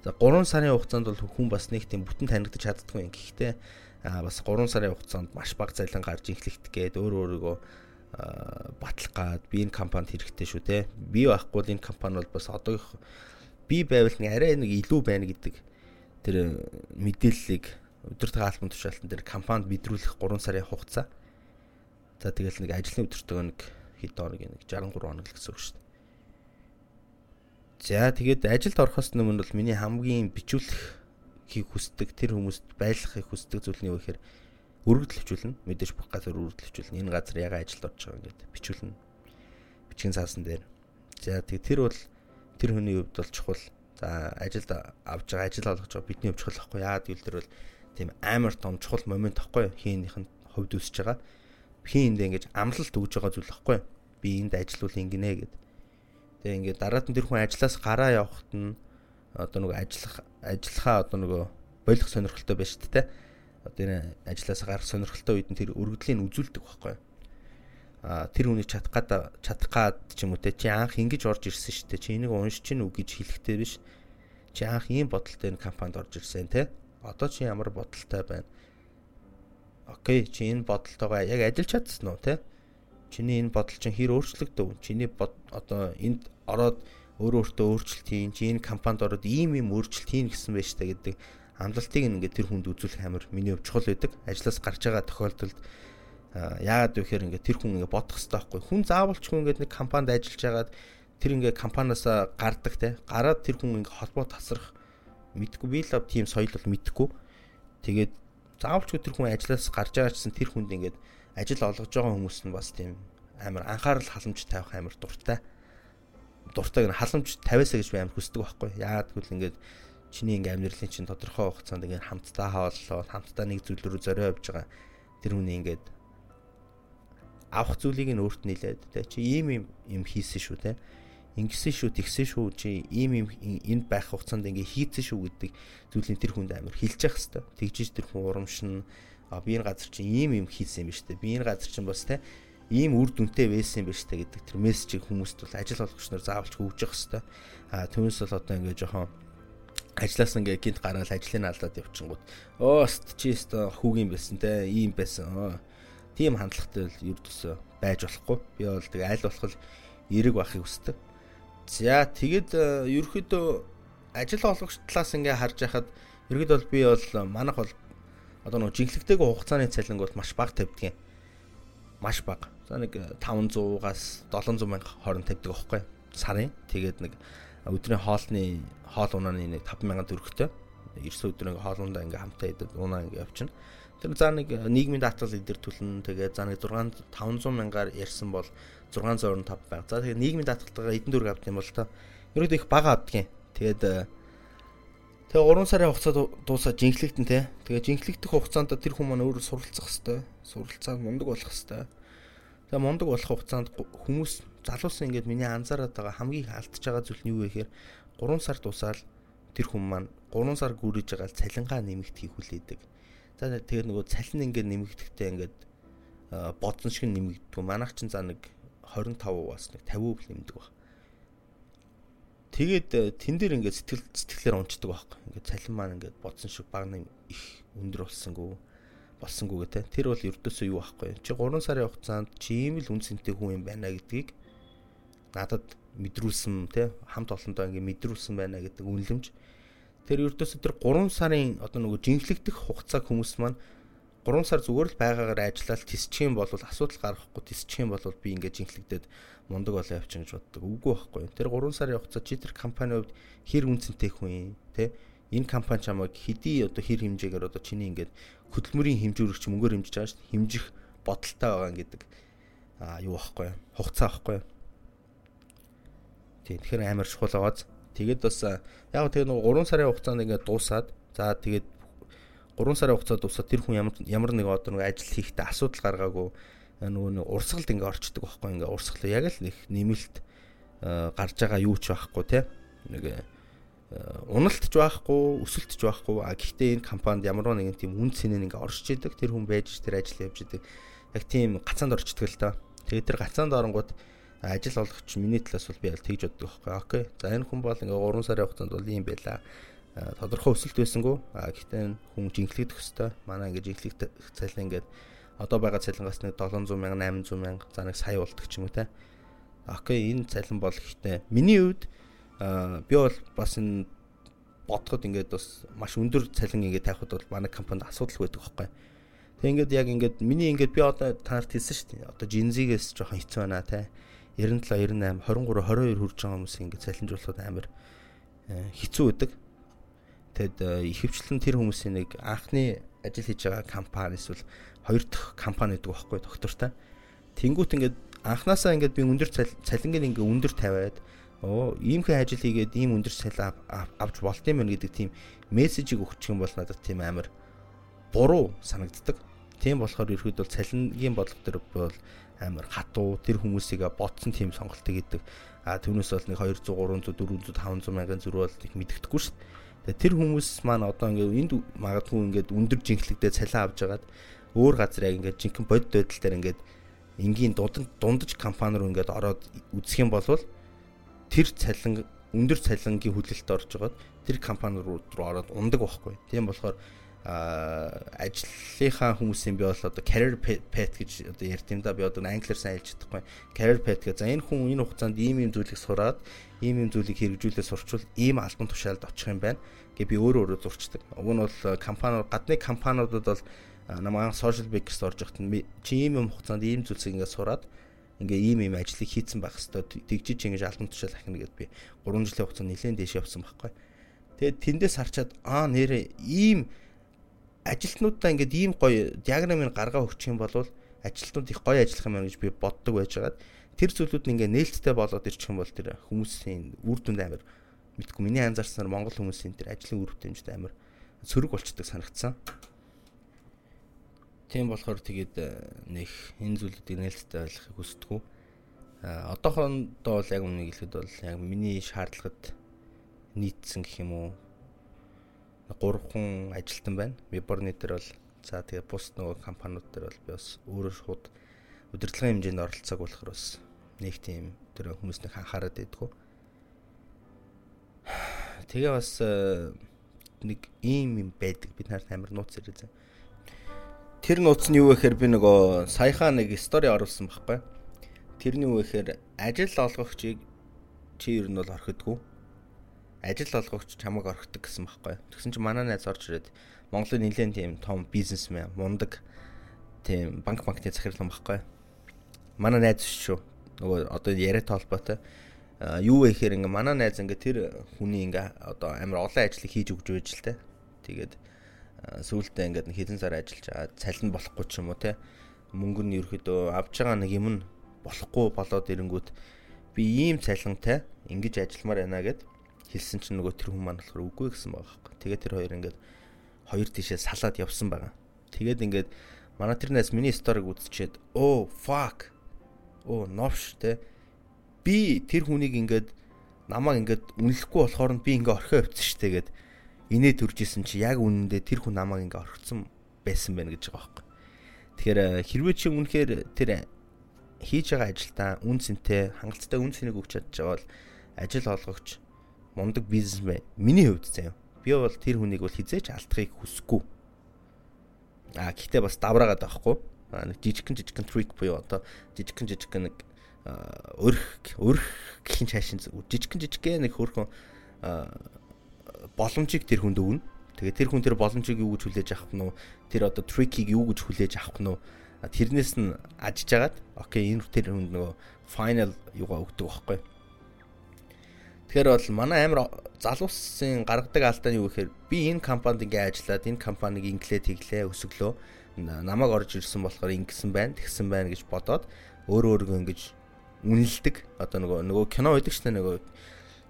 За 3 сарын хугацаанд бол хүн бас нэг тийм бүтэн танигдаж чаддгүй юм. Гэхдээ бас 3 сарын хугацаанд маш бага цалин гарч инхлэгдэх гээд өөр өөрийгөө батлах гад би энэ компанид хэрэгтэй шүү те. Би байхгүй бол энэ компани бол бас одоо би байвал нэг арай нэг илүү байна гэдэг тэр мэдээллийг өдөртөг албан тушаалтан дээр компанид бидрүүлэх 3 сарын хугацаа. За тэгэл нэг ажлын өдөртөг нэг хэд хоног нэг 63 хоног л гэсэн үг шүү дээ. За тэгээд ажилд орохоос өмнө бол миний хамгийн бичүүлэх хийх хүсдэг тэр хүмүүст байлгахыг хүсдэг зүйл нь юу гэхээр өргөдөл хвчүүлнэ. Мэдээж бүх газар өргөдөл хвчүүлнэ. Энэ газар яга ажилд орж байгаа ингээд бичүүлнэ. Бичгийн цаасан дээр. За тэгээд тэр бол тэр хүний хувьд бол чухал. За ажилд авж байгаа ажил олгож байгаа бидний хувьд чухал байхгүй. Яагаад гэвэл тэр бол тийм амар том чухал момент байхгүй. Хийнийх нь хувьд үсэж байгаа. Хин энд ингэж амлалт өгж байгаа зүйл байхгүй. Би энд ажиллавал ингэнэ гэдэг Тэгээ ингээд дараад нь тэр хүн ажлаас гараа явахт нь одоо нөгөө ажиллах ажиллахаа одоо нөгөө болох сонирхолтой байж шүү дээ. Одоо энэ ажлаас гарах сонирхолтой үед нь тэр өргөдлийн үзүүлдэг байхгүй юу? А тэр хүний чадах гад чадах гад ч юм уу те чи анх ингэж орж ирсэн шүү дээ. Чи энийг уншиж чинь үг гэж хэлэхтэй биш. Чи анх ийм бодолтой энэ компанид орж ирсэн те. Одоо чи ямар бодолтой байна? Окей, чи энэ бодолтойгоо яг ажиллаж чадсан уу те? чиний энэ бодол чинь хэр өөрчлөгдөв? Чиний одоо энд ороод өөрөө өөртөө өөрчлөлт хийн, чи энэ компанид ороод ийм ийм өөрчлөлт хийн гэсэн байж та гэдэг амлалтыг ингээд тэр хүнд үзүүлэх амар миний өв чухал байдаг. Ажлаас гарч байгаа тохиолдолд яагаад вэ гэхээр ингээд тэр хүн ингээд бодох хэрэгтэй байхгүй. Хүн заавалчгүй ингээд нэг компанид ажиллаж байгаад тэр ингээд компаниас гардаг те. Гараад тэр хүн ингээд холбоо тасрах мэдгүй би л тийм соёл бол мэдгүй. Тэгээд заавалчгүй тэр хүн ажлаас гарч байгаа гэсэн тэр хүнд ингээд ажил олгож байгаа хүмүүс нь бас тийм амар анхаарал халамж тавих амар дуртай. Дуртай гэн халамж тавиасаа гэж би амар хүсдэг байхгүй. Яагаад гэвэл ингээд чиний ингээм амьдралын чинь тодорхой хугацаанд ингээд хамтдаа хааллоо, хамтдаа нэг зүйл рүү зорио явж байгаа. Тэр хүний ингээд авах зүйлийг нь өөрт нийлээд тэ чи ийм юм юм хийсэн шүү тэ ингэсэн шүү тэгсэн шүү чи ийм юм энд байх хугацаанд ингээ хийцэн шүү гэдэг зүйлийг тэр хүнд амар хэлж явах хэвээр тэгжиж тэр хүн урамшин а би энэ газар чинь ийм юм хийсэн юм ба штэ би энэ газар чинь бас те ийм үр дүнтэй байсан юм ба штэ гэдэг тэр мессежийг хүмүүст бол ажил олгогч нар заавалч хөгжих хэвээр а түүнээс бол одоо ингээ жоохон ажлаас ингээ гинт гараад ажлыг алдаад явчихгууд өөст чи өстө хүүгийн байсан те ийм байсан тийм хандлагатай л ердөөсөө байж болохгүй би бол тэг аль болох эрэг байхыг хүсдэг за тэгэд ерөөхдөө ажил олгогч талаас ингээ харж байхад ерөөд бол би бол манах бол одоо нөгөө жинхлэгтэйг хугацааны цалинг бол маш бага тавьдаг юм. Маш бага. За нэг 500-аас 700 мянга хооронд тавьдаг аахгүй сарын. Тэгээд нэг өдрийн хоолны хоол унааны нэг 5000 төгрөгтэй. Эрс өдрийн хоол ундаа ингээм хамтаа идээд унаа ингээ явчихна. Тэр за нэг нийгмийн даатгал эдэр түлэн тэгээд за нэг 6 500 мянгаар ярьсан бол 625 байг. За тэгээд нийгмийн даатгалтайгаа эдэн дөрөв авт юм бол та ерөөд их бага авдаг юм. Тэгээд Тэгээ 3 сарын хугацаа дуусаад жинхлэгдэн те. Тэгээ жинхлэгдэх хугацаанд тэр хүн маань өөрөө суралцах хэвээр. Суралцаад мундаг болох хэвээр. Тэгээ мундаг болох хугацаанд хүмүүс залуусан ингээд миний анзаараад байгаа хамгийн их алдчихж байгаа зүйл нь юу вэ гэхээр 3 сар дуусаад тэр хүн маань 3 сар гүрэж байгаа цалингаа нэмэгт хийх хүлээдэг. За тэгээ нөгөө цалин ингээд нэмэгдэхдээ ингээд бодсон шиг нэмэгддэг. Манайх чинь за нэг 25 бас нэг 50% нэмдэг баг. Тэгээд э, тэн дээр ингээд сэтгэл сэтгэлээр унцдаг байхгүй. Ингээд цалин маань ингээд бодсон шиг баг нэм их өндөр болсонгүй болсонгүй гэдэг. Тэр бол ердөөсөө юу байхгүй. Чи 3 сарын хугацаанд чи ийм л үнцэнтэй хүн юм байна гэдгийг надад мэдрүүлсэн те хамт олондоо ингээд мэдрүүлсэн байна гэдэг үнэлэмж. Тэр ердөөсөө тэр 3 сарын одоо нөгөө жинхлэгдэх хугацааг хүмүүс маань 3 сар зүгээр л байгаагаар ажиллаад тисчих юм бол асуудал гарахгүй тисчих юм бол би ингээд жинхлэгдээд мундаг болоо явчихна гэж боддог. Үгүй байхгүй. Тэр 3 сарын хугацаа чи тэр компани хувьд хэр үнцэнтэй хүн те энэ компани чамайг хэдий одоо хэр хэмжээгээр одоо чиний ингээд хөдөлмөрийн хэмжүүрэгч мөнгөөр хэмжиж байгаа шүү. Хэмжих бодолтой байгаа гэдэг а юу байхгүй. Хугацаа байхгүй. Тийм тэгэхээр амар чухал байгааз. Тэгээд бас яг тэгээ нэг 3 сарын хугацаанд ингээд дуусаад за тэгээд 3 сарын хугацаа дуусаад тэр хүн ямар ямар нэг одоо нэг ажил хийхдээ асуудал гаргаагүй нөгөө нэг урсгалд ингээ орчдөг байхгүй ингээ урсгал яг л нэг нэмэлт гарч байгаа юу ч байхгүй те нэг уналтч байхгүй өсөлтч байхгүй. А гэхдээ энэ компанид ямар нэгэн тийм үн цэнэ ингээ оршиж идэг. Тэр хүн байж тэр ажил явж идэг. Яг тийм гацаанд орчдөг л та. Тэгээд тэр гацаанд оронгууд ажил олгогч миний талаас бол би аль тэгж боддог байхгүй окей. За энэ хүн бол ингээ 3 сарын хугацаанд бол ийм байла. Тодорхой өсөлт байсангүй. А гэхдээ хүн жинхлэгдэх хэвээр. Манай ингээд жинхлэгдэх цалин ингээд одоо байгаа цалингаас нэг 700 мянга 800 мянга за нэг сая болдог ч юм уу те. Окей энэ цалин бол гэхдээ миний хувьд би бол бас энэ бодоход ингээд бас маш өндөр цалин ингээд тавихад бол манай компанид асуудал байдаг байхгүй. Тэг ингээд яг ингээд миний ингээд би одоо танарт хэлсэн шүү дээ. Одоо жинзигээс жоохон хэцүү байна те. 97 98 23 22 хүрж байгаа хүмүүс ингээд цалинжуулахад амар хэцүү байдаг. Тэгэд ихэвчлэн тэр хүмүүсийн нэг анхны ажил хийж байгаа компани эсвэл хоёр дахь компани гэдэг байхгүй доктортай. Тэнгүүт ингээд анханасаа ингээд би өндөр цалингийн ингээ өндөр тавиад оо иймхэн ажил хийгээд ийм өндөр цалин авч болт юм байна гэдэг тийм мессежийг өгчих юм бол надад тийм амар буруу санагддаг. Тийм болохоор ерөөд бол цалингийн бодлого төр бол амар хатуу тэр хүмүүсийг ботсон тийм сонголтыг хийдэг. А түүнээс бол нэг 200 300 400 500 мянган зүрх бол их мэддэхгүй шүү дээ. Тэр хүмүүс маань одоо ингээд энд магадгүй ингээд өндөр жинхлэгдээ цалин авч жагаад өөр газар яг ингээд жинхэнэ бодит байдал дээр ингээд энгийн дундаж компани руу ингээд ороод үзэх юм бол тэр цалин өндөр цалингийн хүлээлт орж байгаад тэр компани руу ороод ундаг байхгүй. Тийм болохоор ажлынхаа хүмүүсийн би бол одоо career path гэж одоо ярьд юм да би одоо англиар сайн хэлж чадахгүй career path гэж за энэ хүн энэ хугацаанд ийм ийм зүйлийг сураад ийм ийм зүйлийг хэрэгжүүлээ сурчвал ийм албан тушаалд очих юм байна гэ би өөрөө өөрөө зурчдаг. Уг нь бол компани гадны компаниудад бол намайг social backers орж нь чи ийм юм хугацаанд ийм зүйлсийг ингээд сураад ингээ ийм ийм ажлыг хийцэн байх хэвээр тэгжиж ингэж албан тушаал ахна гэдээ би 3 жилийн хугацаанд нэлээд дэш явсан байхгүй. Тэгээд тэндээс харчаад аа нэрээ ийм ажилтнуудаа ингээд ийм гоё диаграмыг гаргаа өгчих юм бол ажилтнууд их гоё ажиллах юм байна гэж би боддог байжгаад тэр зүйлүүд нь ингээд нээлттэй болоод ирчих юм бол тэр хүмүүсийн үр дүнд амар мэдгүй миний анзаарснаар Монгол хүмүүсийн тэр ажлын үр дүнд амар сөрөг болчдөг санагдсан. Тийм болохоор тэгээд э, нэг энэ зүйлүүдийг нээлттэй ойлгохыг хүсдэг. А одоохондоо бол яг үнийг хэлэхэд бол яг миний шаардлагад нийцсэн гэх юм уу. Гурван ажилтан байна. Веборны дээр бол за тэгээд бус нөгөө компаниуд дээр бол би бас өөрөө шууд удирдлагын хэмжээнд оролцоог болохоор бас нэг тийм тэр хүмүүсний анхаарал дэдгүү. [SIGHS] Тэгээ бас э, нэг ийм юм байдаг. Бид нарт амар нууц ирээ. Тэр нууц нь юу гэхээр би нөгөө саяхаа нэг стори оруулсан байхгүй. Тэрний юу гэхээр ажил олгогчийг чи ер нь бол орхидгүй. Ажил олгогч чамайг орхидог гэсэн байхгүй. Тэгсэн чинь манай найз орж ирээд Монголын нэлээд тийм том бизнесмен, мундаг тийм банк банкны захирлан байхгүй. Манай найз шүү. Нөгөө одоо яриа толботой юу вэ гэхээр ингээ манай найз ингээ тэр хүний ингээ одоо амар олон ажлыг хийж өгч байж л та. Тэгээд сүүлдээ ингээд хэдэн сар ажиллаж байгаа цалин болохгүй ч юм уу те мөнгө нь ерөөдөө авж байгаа нэг юм нь болохгүй болоод ирэнгүүт би ийм цалинтай ингэж ажилламаар байна гэд хэлсэн чинь нөгөө тэр хүн маань болохоор үгүй гэсэн байгаа байхгүй. Тэгээд тэр хоёр ингээд хоёр тишээ салаад явсан байгаа. Тэгээд ингээд манай тэр найз миний сториг үзчихэд оо fuck оо новш те би тэр хүнийг ингээд намайг ингээд үнэлэхгүй болохоор нь би ингээ орхио явцсан штэ гэд инээ төрж исэн чи яг үнэндээ тэр хүн намайг ингээ орхицсан байсан байна гэж байгаа байхгүй. Тэгэхээр э, хэрвээ чи үнэхээр тэр хийж байгаа ажилдаа үн цэнтэй хангалттай үн цэнийг өгч чадж байгаа бол ажил олгогч мундаг бизнесмен миний хувьд заяа. Би бол тэр хүнийг бол хизээч алдахыг хүсэхгүй. А гэхдээ бас давраагаад байхгүй. Нэг жижигхэн жижигхэн трик буюу одоо жижигхэн жижигхэн нэг өрх өрх гэх чаашин жижигхэн жижигхэн нэг хөрхөн боломжийг тэр хүнд өгнө. Тэгээ тэр хүн тэр боломжийг юу гэж хүлээж авах нь тэр одоо трикийг юу гэж хүлээж авах нь тэрнээс нь ажиж агаад окей энэ тэр хүнд нөгөө final юугаа өгдөг байхгүй. Тэгэхээр бол манай амир залуусын гаргадаг алдаа нь юу гэхээр би энэ компанид ингээ ажиллаад энэ компаниг инглээ тэглээ өсөглөө намайг орж ирсэн болохоор ингэсэн байна тэгсэн байна гэж бодоод өөрөө өөргөө ингэж үнэлдэг одоо нөгөө нөгөө кино байдаг шнэ нөгөө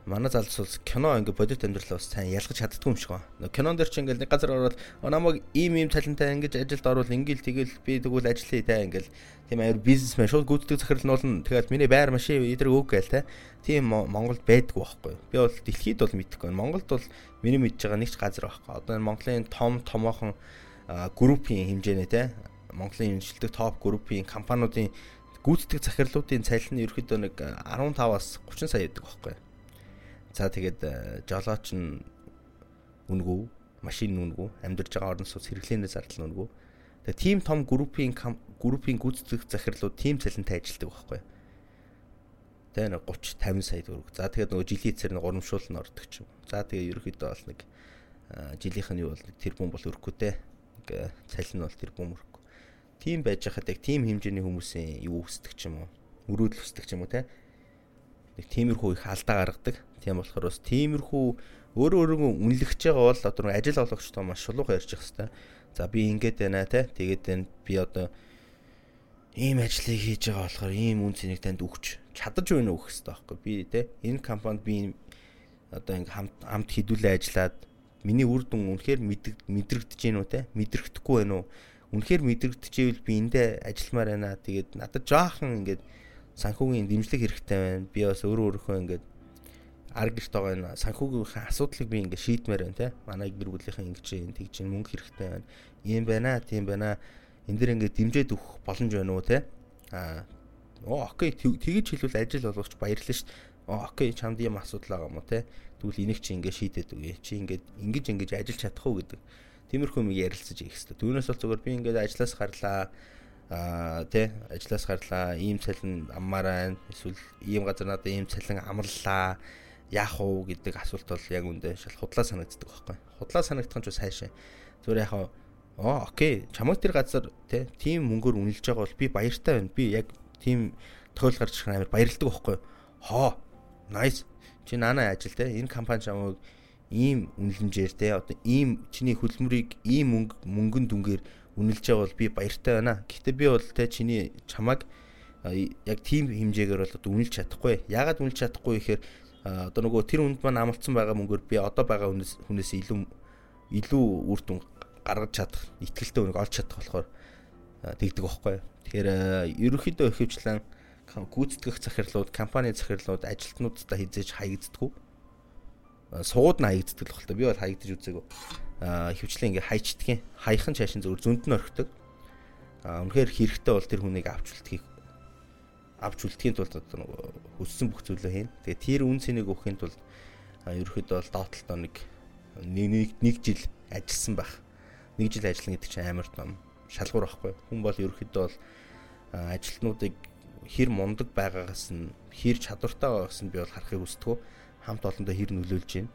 манай залс бол кино ингээ бодит амьдралаа бас сайн ялгаж чаддгүй юм шиг байна. Кинон дээр чи ингээл нэг газар ороод намайг ийм ийм талантай ингэж ажилд оруул ингээл тэгэл би тэгвэл ажиллая та ингээл тийм аяр бизнесмен шууд гүйцэтгэх захирал нь болно. Тэгээд миний байр машин эдрэг өг гээл те. Тийм Монголд байдгүй байхгүй. Би бол дэлхийд бол мэдэхгүй. Монголд бол миний мэдж байгаа нэг ч газар байхгүй. Одоо энэ Монголын том томоохон группийн хэмжээний те. Монголын шинжилдэг топ группийн компаниудын гүйцэтгэх захирлуудын цалин нь ерөөхдөө нэг 15-аас 30 сая байдаг байхгүй За тэгээд э, жолооч нь үнгүү, машин үнгүү, амьдарч байгаа орон сууц хэрэглэнээс зардал үнгүү. Тэгээд team том группийн группийн гүйцэтгэх захирлууд team цалинтай ажилладаг байхгүй. Тэгээ нэг 30 50 сая төгрөг. За тэгээд нөгөө жилийн цэр нэг урамшуул нь ордог ч юм. За тэгээ ерөөхдөө бол нэг э, жилийнх нь юу бол нэг тэрбум бол. Нэг э, цалин бол тэрбум өрөхгүй. Тим байж хахад яг тим хэмжээний хүмүүсийн юу өсдөг ч юм уу. өрөөдөл өсдөг ч юм уу те. Нэг тиймэрхүү их алдаа гаргадаг. Тийм болохоор бас тиймэрхүү өөрөө өөрийгөө үнэлгэж байгаа бол одоо ажил олгогчтой маш шулуухан ярьж явах хэрэгтэй. За би ингэж байна те. Тэгээд энэ би одоо ийм ажлыг хийж байгаа болохоор ийм үн цэнийг танд өгч чадаж байна уу гэх хэрэгтэй байхгүй би те. Энэ компанид би одоо ингээм хамт хамт хідүүлээ ажиллаад миний үр дүн үнэхээр мэдрэгдэж гин үү те мэдрэгдэхгүй байна уу үнэхээр мэдрэгдэжээвэл би эндээ ажилламаар байна тэгээд надад жаахан ингээд санхүүгийн дэмжлэг хэрэгтэй байна. Би бас өөрөө өөрийнхөө ингээд арга гэрт байгаа энэ санхүүгийн асуудлыг би ингээд шийдмээр байна те. Манай гэр бүлийнхэн ингэж юм тэгж юм мөнгө хэрэгтэй байна. Ийм байна тийм байна. Энэ дэр ингээд дэмжээд өгөх боломж байна уу те? А оо окей. Тэгэж хэлвэл ажил болгоч баярлалаа шүү дээ. Окей. Чамд юм асуудал байгаа юм уу те? Тэгвэл энийг чи ингээд шийдээд үгүй чи ингээд ингэж ингэж ажиллаж чадах уу гэдэг. Тиймэрхүү юм ярилцаж их хэвээр түүнээс бол зүгээр би ингээд ажлаас гарлаа аа тий ажлаас гарлаа ийм цалин аммаар байна эсвэл ийм газар надад ийм цалин амлалаа яах уу гэдэг асуулт бол яг үндэ шал худлаа санагддаг байхгүй. Худлаа санагдах нь ч сайшаа зүгээр яг оо окей чамайг тэр газар тий тийм мөнгөөр үнэлж байгаа бол би баяртай байна. Би яг тийм тохиол гарч ирэх амар баярлдаг байхгүй. Хоо nice. Чи наана ажил те энэ компани чамайг ийм үнэлэмжээр те одоо ийм чиний хөдөлмөрийг ийм мөнгө мөнгөн дүнгээр үнэлж байгаа бол би баяртай байна. Гэхдээ би бол те чиний чамайг яг тийм хэмжээгээр бол одоо үнэлж чадахгүй. Яагаад үнэлж чадахгүй гэхээр одоо нөгөө тэр хүнд маань амлцсан байгаа мөнгөөр би одоо байгаа хүнээс хүнээс илүү илүү үр дүн гаргаж чадах, ихтгэлтэй үнийг олж чадах болохоор тэгдэг байхгүй. Тэгэхээр ерөнхийдөө ихэвчлэн гүйцэтгэх захирлууд, компани захирлууд ажилтнуудтай хизээж хаягддаггүй. Сууд нь хаягддаг л байна. Би бол хаягдаж үзээгүй. Аа хөвчлэн ингээ хайчдгийн хаяхан чаашин зөвөр зөнд нь орхидог. Аа үнэхээр хэрэгтэй бол тэр хүнийг авч үлдэхийг авч үлдэхийн тулд одоо хүссэн бүх зүйлээ хийн. Тэгээ тэр үн цэнийг өгөхийн тулд ерөөхдөө бол доотлолтоо нэг нэг нэг жил ажилласан байх. Нэг жил ажиллана гэдэг чинь амар том шалгуур байхгүй. Хүн бол ерөөхдөө бол ажилтнуудыг хэр мундаг байгаагаас нь хэр чадвартай байгаагаас нь би бол харахыг хүсдэг. Хамт олондоо хэр нөлөөлж байна.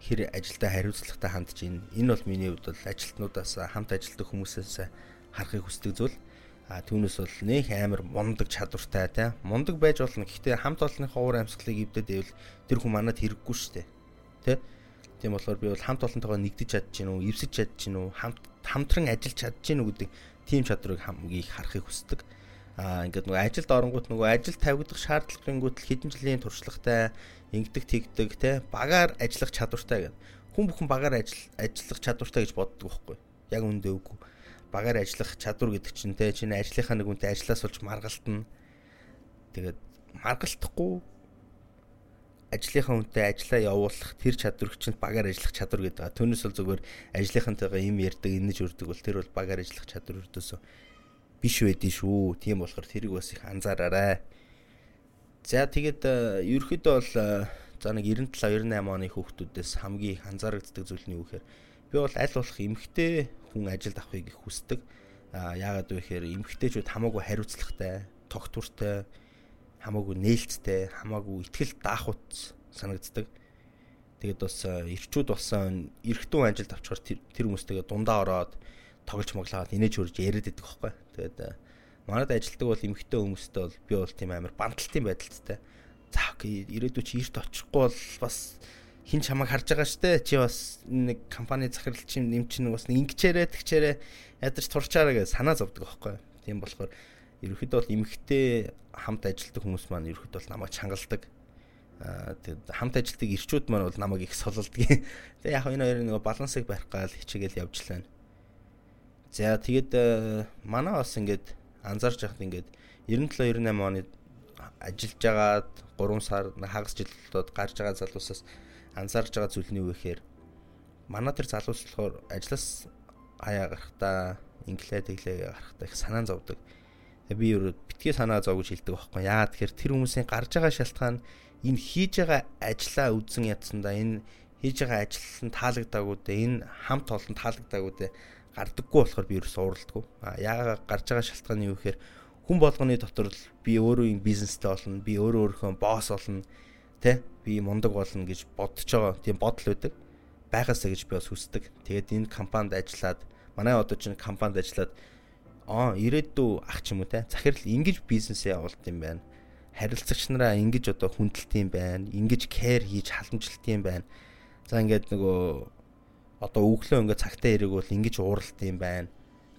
Хэр ажилдаа хариуцлагатай хандж байна. Энэ бол миний хувьд бол ажилтнуудаас хамт ажилладаг хүмүүсээс харахыг хүсдэг зүйл. А түүнээс бол нөх амар мундаг чадвартай тий. Мундаг байж болно. Гэхдээ хамт олонныхоо уур амьсгалыг эвдээд ивэл тэр хүн манад хэрэггүй дээ. Тий. Тийм болохоор би бол хамт олонтойгоо нэгдэж чадж гин үү, эвсэж чадж гин үү, хамт хамтран ажиллаж чадж гин үү гэдэг тийм чадрыг хамгийн харахыг хүсдэг аа ингээд нөгөө ажилд оронгууд нөгөө ажил тавигдах шаардлагынгууд л хэдэн жилийн туршлагатай ингэдэг тэгдэг те багаар ажиллах чадвартай гэдэг. Хүн бүхэн багаар ажил ажиллах чадвартай гэж боддог байхгүй. Яг үндэ үгүй. Багаар ажиллах чадвар гэдэг чинь те чинь ажлынхаа нэг үнтэй ажлаас болж маргалтна. Тэгээд маргалтахгүй ажлынхаа үнтэй ажиллаа явуулах тэр чадвар чинь багаар ажиллах чадвар гэдэг. Түүнээс бол зүгээр ажлынхантайгаа юм ярьдаг, инэж өрдөг бол тэр бол багаар ажиллах чадвар өрдөөсөө биш байдیں шүү. Тийм болохоор тэрийг бас их анзаараарай. За тэгээд э, ерөөхдөө бол э, за нэг 97 98 оны хүүхдүүдээс хамгийн их анзаарэгддэг зүйл нь юу гэхээр би бол аль болох эмгтэй хүн ажилд авахыг их хүсдэг. А яагаад вэ гэхээр эмгтэйчүүд хамаагүй хариуцлагатай, тогтвортой, хамаагүй нээлттэй, хамаагүй ихтгэл даахут санагддаг. Тэгээд бас э, эрчүүд болсон эргэтүүн ажилд авчгаар тэр хүмүүстэйгээ дундаа ороод тоглож моглоод инээж хөрж яриад байдаг хөөхгүй. Тэгээд манад ажилтдаг бол эмхтэй хүмүүстэй бол би бол тийм амар банталтын байдалтай. За чи эрт очихгүй бол бас хин чамайг харж байгаа штэ чи бас нэг компани захирал чинь нэм чинь бас ингэчээрээ тэгчээрээ ядарч турчаараа гэж санаа зовдөг байхгүй. Тийм болохоор ерөөхдөө бол эмхтэй хамт ажилтдаг хүмүүс маань ерөөхдөө бол намайг чангалдаг. Аа тэгээд хамт ажилтдаг ирчүүд маань бол намайг их солилдог. [LAUGHS] Тэгээд яг энэ хоёрын нэг балансыг барих гал хичээгээл явж лээ. За тэгээд э, манай бас ингээд анзаарч яхад ингээд 97 98 оны ажиллаж байгаад 3 сар хагас жил болоод гарч байгаа залуусаас анзаарч байгаа зүйл нь юу гэхээр манай тэр залуус болохоор ажлаас хаяа гарахтаа инглээ тэглээ гарахтаа их санаа зовдөг. Тэгээ би юу битгий санаа зов гэж хэлдэг байхгүй. Яа тэгэхээр тэр хүмүүсийн гарч байгаа шалтгаан энэ хийж байгаа ажлаа үзэн ядсандаа энэ хийж байгаа ажил нь таалагдаагүй дээ энэ хамт олон таалагдаагүй дээ гардаггүй болохоор би ерөөс уралдаггүй. А яагаад гарч байгаа шалтгаан нь юу гэхээр хүн болгоны дотор л би өөрөө бизнестэй болно, би өөрөө өөрийнхөө босс болно, тэ? Би мундаг болно гэж бодож байгаа. Тийм бодол байдаг. Байгаасаа гэж би бас хүсдэг. Тэгээд энэ компанид ажиллаад манай одоо чинь компанид ажиллаад аа ирээдүй ах ч юм уу те захирал ингэж бизнесээ явуулт юм байна. Харилцагч нараа ингэж одоо хүндэлт юм байна. Ингэж care хийж халамжилт юм байна. За ингээд нөгөө одоо өглөө ингээд цагтаа ирэх бол ингэж ууралт юм байна.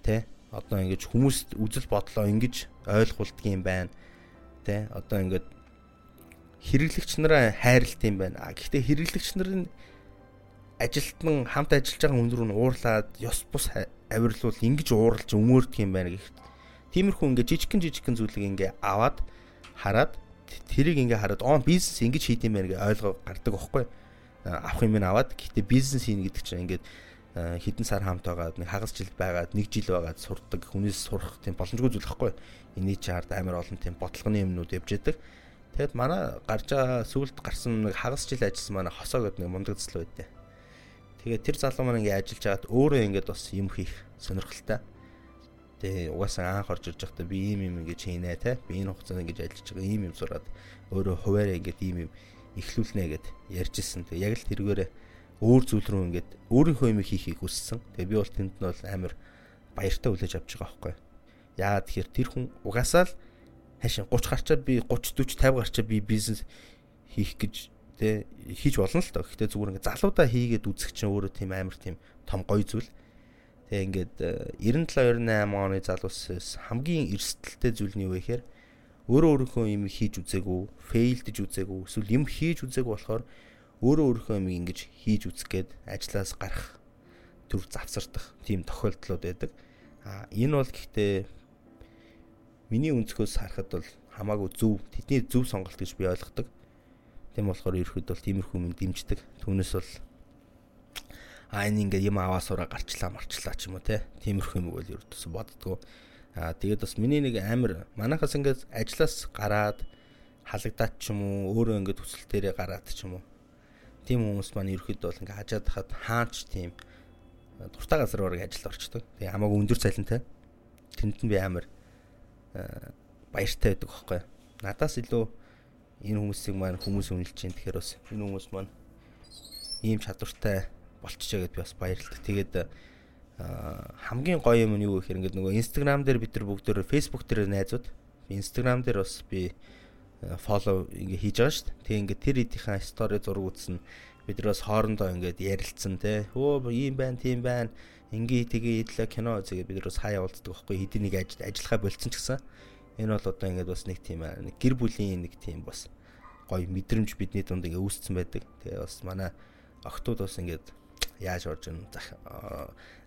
Тэ? Одоо ингэж хүмүүст үзэл бодлоо ингэж ойлгуулдаг юм байна. Тэ? Одоо ингээд хэрэглэгч нараа хайрлт юм байна. Гэхдээ хэрэглэгч нарын ажилтнан хамт ажиллаж байгаа рүү нь уурлаад ёс бус авирлуул ингэж ууралж өмөрдөг юм байна гэх. Тиймэрхүү ингээ жижигхэн жижигхэн зүйлийг ингээ аваад хараад тэрийг ингээ хараад оо бизнес ингэж хийд юм байна гэж ойлгоо гардаг байхгүй авах юм аваад гэхдээ бизнес хийн гэдэг чинь ингээд хэдэн сар хамт байгаад нэг хагас жил байгаад нэг жил байгаад сурдаг хүнээс сурах тийм боломжгүй зүйл байхгүй. Эний чард амар олон тийм бодлогоны юмнууд явж яадаг тэгэд манай гарч байгаа сүулт гарсан нэг хагас жил ажилласан манай хосоо гэдэг нэг мундаг цэцэл байдэ тэгээд тэр залуу маань ингээд ажиллаж байгаад өөрөө ингээд бас юм хийх сонирхолтой. Тэгээ угаасаа анх орж ирж байхдаа би ийм юм ингэж хийнэ те. Би энэ хугацаанд ингэж ажиллаж байгаа ийм юм сураад өөрөө хуваараа ингэж ийм юм эхлүүлнэ гэд ярьжсэн. Тэгээ яг л тэргээрээ өөр зүйл рүү ингээд өөрийнхөө юм хийхийг хүссэн. Тэгээ би бол тэнд нь бол амар баяртай хүлээж авч байгаа байхгүй. Яагаад тэгэхээр тэр хүн угаасаа л хашин 30 гарчаад би 30 40 50 гарчаад би бизнес хийх гэж тэ хийж болно л доо. Гэхдээ зүгээр ингээд залуудаа хийгээд үзэх чинь өөрөө тийм амар тийм том гоё зүйл. Тэгээ ингээд 97 98 оны залуус хамгийн эрсдэлтэй зүйл нь юу вэ гэхээр өөрөө өөрийнхөө юм хийж үзээгүй, фейлдж үзээгүй, эсвэл юм хийж үзээгүй болохоор өөрөө өөрийнхөө юм ингэж хийж үзэх гээд ажлаас гарах төр завсардах тийм тохиолдлууд байдаг. А энэ бол гэхдээ миний өнцгөөс харахад бол хамаагүй зөв, тэдний зөв сонголт гэж би ойлгодог. Тийм болохоор ерөөд бол тиймэрхүү юм дэмждэг. Түүнээс бол а энэ ингээ юм аваа сураа гарчлаа марчлаа ч юм уу те тиймэрхүү юм бол ердөөс боддгоо а тэгээд бас миний нэг амир манахаас ингээ ажлаас гараад халагдаад ч юм уу өөрөө ингээ төсөл дээрээ гараад ч юм уу. Тийм хүмүүс маань ерөөхдөө бол ингээ хажаад хахад хаач тийм дуртай газар бараг ажил орчдөг. Тэгээ хамаагүй өндөр цалинтай. Тэнд нь би амир баяртай байдаг байхгүй. Надаас илүү энэ хүмүүсийг маань хүмүүс үнэлж чинь. Тэгэхээр бас энэ хүмүүс маань ийм чадвартай болчихоо гэдээ би бас баярлалаа. Тэгээд хамгийн гоё юм нь юу гэхээр ингээд нөгөө Instagram дээр бид нар бүгдөө Facebook дээр найзууд. Instagram дээр бас би follow ингээ хийж байгаа шүү дээ. Тэгээ ингээ тэр хэдийнхэн story зураг үзсэн. Бид нар бас хоорондоо ингээд ярилцсан те. Өө ийм байна, тийм байна. Ингээ тэгээ идлээ кино үзээгээд бид нар бас хаяа уулздаг байхгүй хэдийн нэг ажиллахаа болцсон ч гэсэн. Энэ бол одоо ингээд бас нэг тийм нэг гэр бүлийн нэг тийм бас гоё мэдрэмж бидний дунд ингээ үүсцэн байдаг. Тэгээ бас манай охтууд бас ингээд яаж орж ин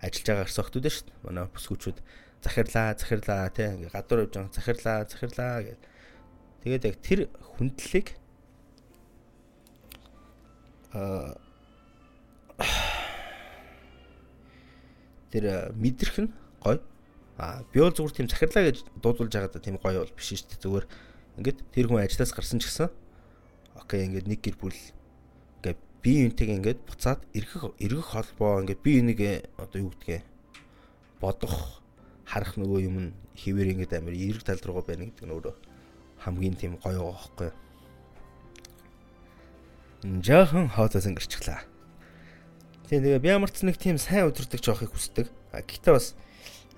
ажиллаж байгаа гарсан хүмүүс шүү дээ. Манай бүсгүүчүүд захирлаа, захирлаа тий ингээ гадуур явж байгаа захирлаа, захирлаа гэд. Тэгээд яг тэр хүндлэлийг а [SIGHS] тэр мэдрэх нь гоё. А би бол зүгээр тийм захирлаа гэж дуудулж байгаа да тийм гоё бол биш шүү дээ. Зүгээр ингээд тэр хүн ажлаас гарсан ч гэсэн окей ингээд нэг гэр бүл би юунтэйг ингээд буцаад эргэх эргэх холбоо ингээд би энийг э, одоо юу гэдгээ бодох харах нөгөө юм хിവэр ингээд амар эрг тал руугаа байна гэдэг нь өөрөө хамгийн тийм гоё байгаа юу. Жаахан хоолоос ингэрчихлаа. Тийм тэгээ би ямарч нэг тийм сайн өдөртөг жоохыг хүсдэг. А гэхдээ бас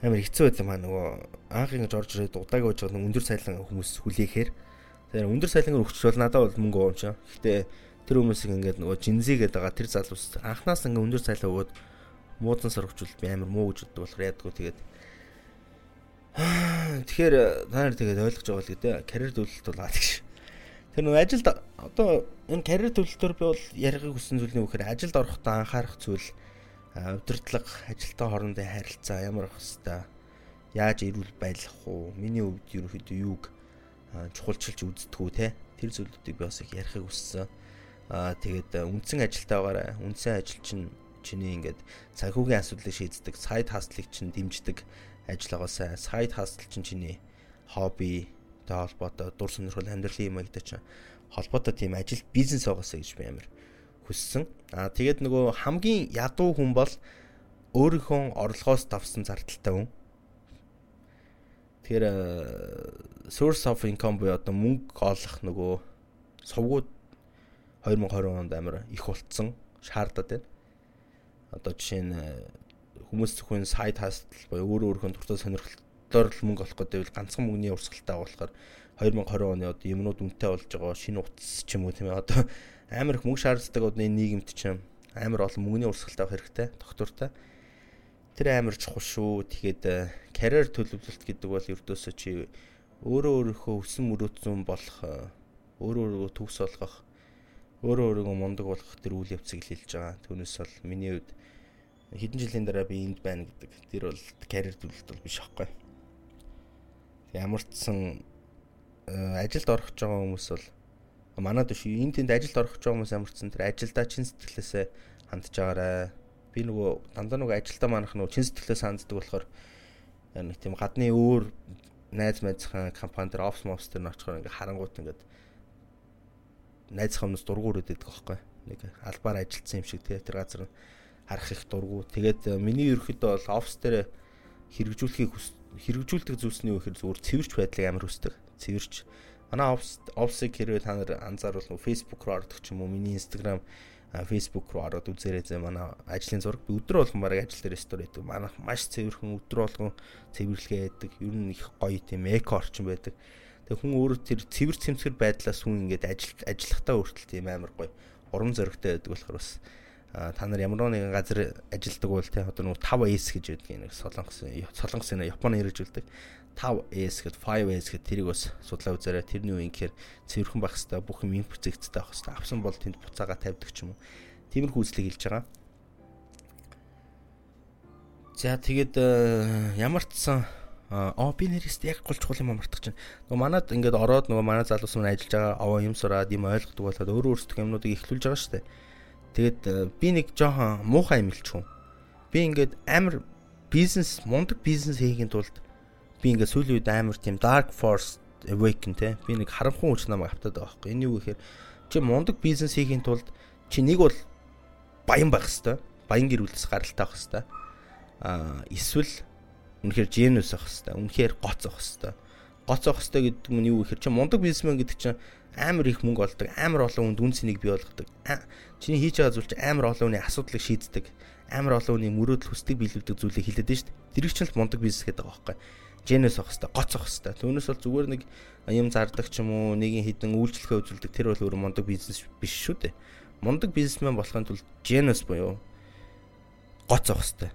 амар хэцүү байдлаа маа нөгөө анх ингэж орж ирээд удаагийн ууж байгаа өндөр сайлан хүмүүс хүлээхээр тэр өндөр сайлангаар өгчвөл надад бол мөнгө оомч. Гэхдээ тэр хүмүүсийг ингээд нөгөө жинзээ гэдэг байгаа тэр залуус анханаас ингээд өндөр цайлаа өгөөд муудан сарвчвал би амар муу гэж боддог болохоор яадгүй тэгээд тэгэхээр та нар тэгээд ойлгож байгаа л гэдэг карьер төлөлт бол аа гэж. Тэр нөгөө ажилд одоо энэ карьер төлөлтөөр би бол ярихыг хүссэн зүйлний үхээр ажилд орохдоо анхаарах зүйл удирдлага ажилтаа хоорондын харилцаа ямар ах хэвээр яаж эрүүл байлгах уу миний хувьд ерөөхдөө юуг чухалчилж үздэг үү те. Тэр зүйлүүдийг би бас их ярихыг хүссэн Аа тэгээд үндсэн ажилтаа байгаарай. Үндсэн ажил чинь чиний ингээд санхүүгийн асуудлыг шийддэг, сайд хаслыг чинь дэмждэг ажил байгаасай. Сайд хасл чинь чиний хобби тэ холбоотой дур сонирхол амьдралын юм гэдэг чинь холбоотой тийм ажил бизнес байгаасай гэж би амар хүссэн. Аа тэгээд нөгөө хамгийн ядуу хүн бол өөрийнхөө орлогоос давсан зардалтай хүн. Тэгэхээр source of income буюу одоо мөнгө олох нөгөө сувгууд 2020 онд амар их болцсон шаардаад байна. Одоо жишээ нь э, хүмүүс зөвхөн сайт хастл боёо өөрөө өөрийнхөө дуртай сонирхолтой дотор л мөнгө олох гэдэг бол ганцхан мөнгөний урсгалтай болохоор 2020 оны одоо юмнууд үнэтэй болж байгаа шинэ утас ч юм уу тийм ээ. Одоо амар их мөнгө шаарддаг одоо энэ нийгэмд чинь амар олон мөнгөний урсгалтай авах хэрэгтэй доктортой. Тэр амар чухал шүү тэгэхэд карьер төлөвлөлт гэдэг бол ердөөсөө чи өөрөө өөрийнхөө өсөн мөрөөдсөн болох өөрөө өөрийгөө төгс болгох өөрөө өөрийгөө мундаг болгох тэр үйл явцыг хэлж байгаа. Түүнээс бол миний хувьд хэдэн жилийн дараа би энд байна гэдэг. Тэр бол карьер төлөвлөлт бол биш аахгүй. Ямар ч сан ажилд орох гэж байгаа хүмүүс бол манад биш энэ тэнд ажилд орох гэж байгаа хүмүүс ямар ч сан тэр ажилдаа чин сэтгэлээсээ хандж байгаарай. Би нөгөө дандаа нөгөө ажилдаа манах нөгөө чин сэтгэлээс ханддаг болохоор нэг тийм гадны өөр найз найзхан компани дээр офс мовс дээр очихоор ингээ харангуут ингээд найз хамнаас дургуур өгдөг байхгүй. Нэг албаар ажилтсан юм шиг тэгээ тэр газар харах их дургу. Тэгээд миний ерөөхдөө бол офс дээр хэрэгжүүлэхийг хэрэгжүүлдэг зүйлсний үхээр зүгээр цэвэрч байдлыг амар хүсдэг. Цэвэрч. Манай офс офсыг хэрвээ та нар анзаарвал нөө Facebook руу ордог ч юм уу миний Instagram Facebook руу ороод үзээрэй зэ манай ажлын зураг би өдөр болгон бараг ажил дээр стори хийдэг. Манайх маш цэвэрхэн өдөр болгон цэвэрлэгээ яадаг. Ер нь их гоё тийм эко орчин байдаг. Тэгээ хүн өөрөө тэр цэвэр цэмцгэр байдлаас хүн ингээд ажил ажиллахтаа өөртөл тийм амар гоё урам зоригтой байдаг болохоор бас та нар ямар нэгэн газар ажилдаг бол те одоо нөгөө 5S гэж байдаг нэг солонгос солонгос нэ Японы хэрэгжүүлдэг 5S гэд 5S гэд тэрийг бас судлаа үзээрэй. Тэрний үе инхээр цэвэрхэн байх хэвээр бүх юм инпут зэгцтэй байх хэвээр авсан бол тэнд буцаага тавьдаг ч юм уу. Тиймэрхүү үзлийг хэлж байгаа. За тэгээд ямар ч сан аа би нэрээс яг гол чухал юм мартах чинь. Нөгөө манад ингээд ороод нөгөө манай залуус мань ажиллаж байгаа аваа юм сураад юм ойлгодог болоод өөрөө өөрсдөө юмнуудыг ихлүүлж байгаа дээ. Тэгээд э, би нэг жоохон муухай юм хэлчихв. Би ингээд амар бизнес, мундаг бизнес хийхин тулд би ингээд сүүлийн үед амар тийм dark force awaken те би нэг харанхуй хүч намайг автаад байгаа байхгүй. Энэ юу гэхээр чи мундаг бизнес хийхин тулд чи нэг бол баян байх хэвээр, баян гэр бүлээс гаралтай байх хэвээр. Аа эсвэл Үнэхээр genius авах хэвээр. Үнэхээр гоц авах хэвээр. Гоц авах хэвээр гэдэг нь юу гэхээр чи мундаг бизнесмен гэдэг чинь амар их мөнгө олдог, амар олон хүнд үн цэнийг бий болгодог. Чиний хийж байгаа зүйл чинь амар олон хүний асуудлыг шийддэг, амар олон хүний мөрөөдөл хүсдэг биелүүлдэг зүйлийг хэлээд нь шүү дээ. Тэр их чинь л мундаг бизнес гэдэг байгаа байхгүй. Genius авах хэвээр, гоц авах хэвээр. Түүнээс бол зүгээр нэг юм зардаг ч юм уу, нэгin хідэн үйлчлэгээ үзүүлдэг тэр бол өөр мундаг бизнес биш шүү дээ. Мундаг бизнесмен болохын тулд genius буюу гоц авах хэвээр.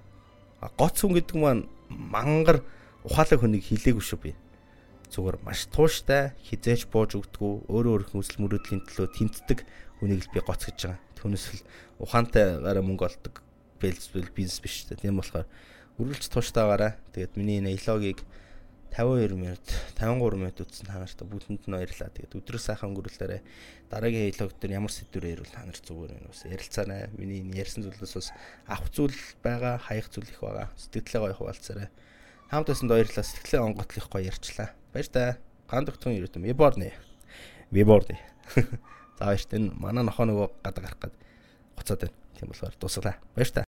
Гоц хүн гэдэг маань мангар ухаалаг хүнийг хилээгүй шүү би. Зүгээр маш тууштай, хизээч бууж өгдөггүй, өөрөө өөрийнхөө хүсэл мөрөөдлийн төлөө тэмцдэг хүнийг л би гоц гэж байгаа. Түүнээс л ухаантай гараа мөнгө олдог бэлсбэл бизнес биш үү. Тийм болохоор үргэлж тууштайгаараа. Тэгээд миний энэ илогийг 52 минут 53 минут үтсэн та нарт бүгдэнд нь баярлалаа. Тэгээд өдрөө сайхан өнгөрүүлээрэ дараагийн илог дээр ямар сэдвээр ярил та нар зүгээр байна ус ярилцаанаа. Миний ярьсан зүйлээс бас авах зүйл байгаа, хаях зүйл их байгаа. Сэтгэлээ гоё хуваалцаарай. Хамт байсанд баярлалаа. Сэтгэлээ онготлох гоё ярьчлаа. Баяр та. Гандагтун ирээдүйн веборны. Веборны. [LAUGHS] За баяр та. Энэ манай нохоо нөгөө гадаг гарах гээд гоцоод байна. Тийм болохоор дуусгалаа. Баяр та.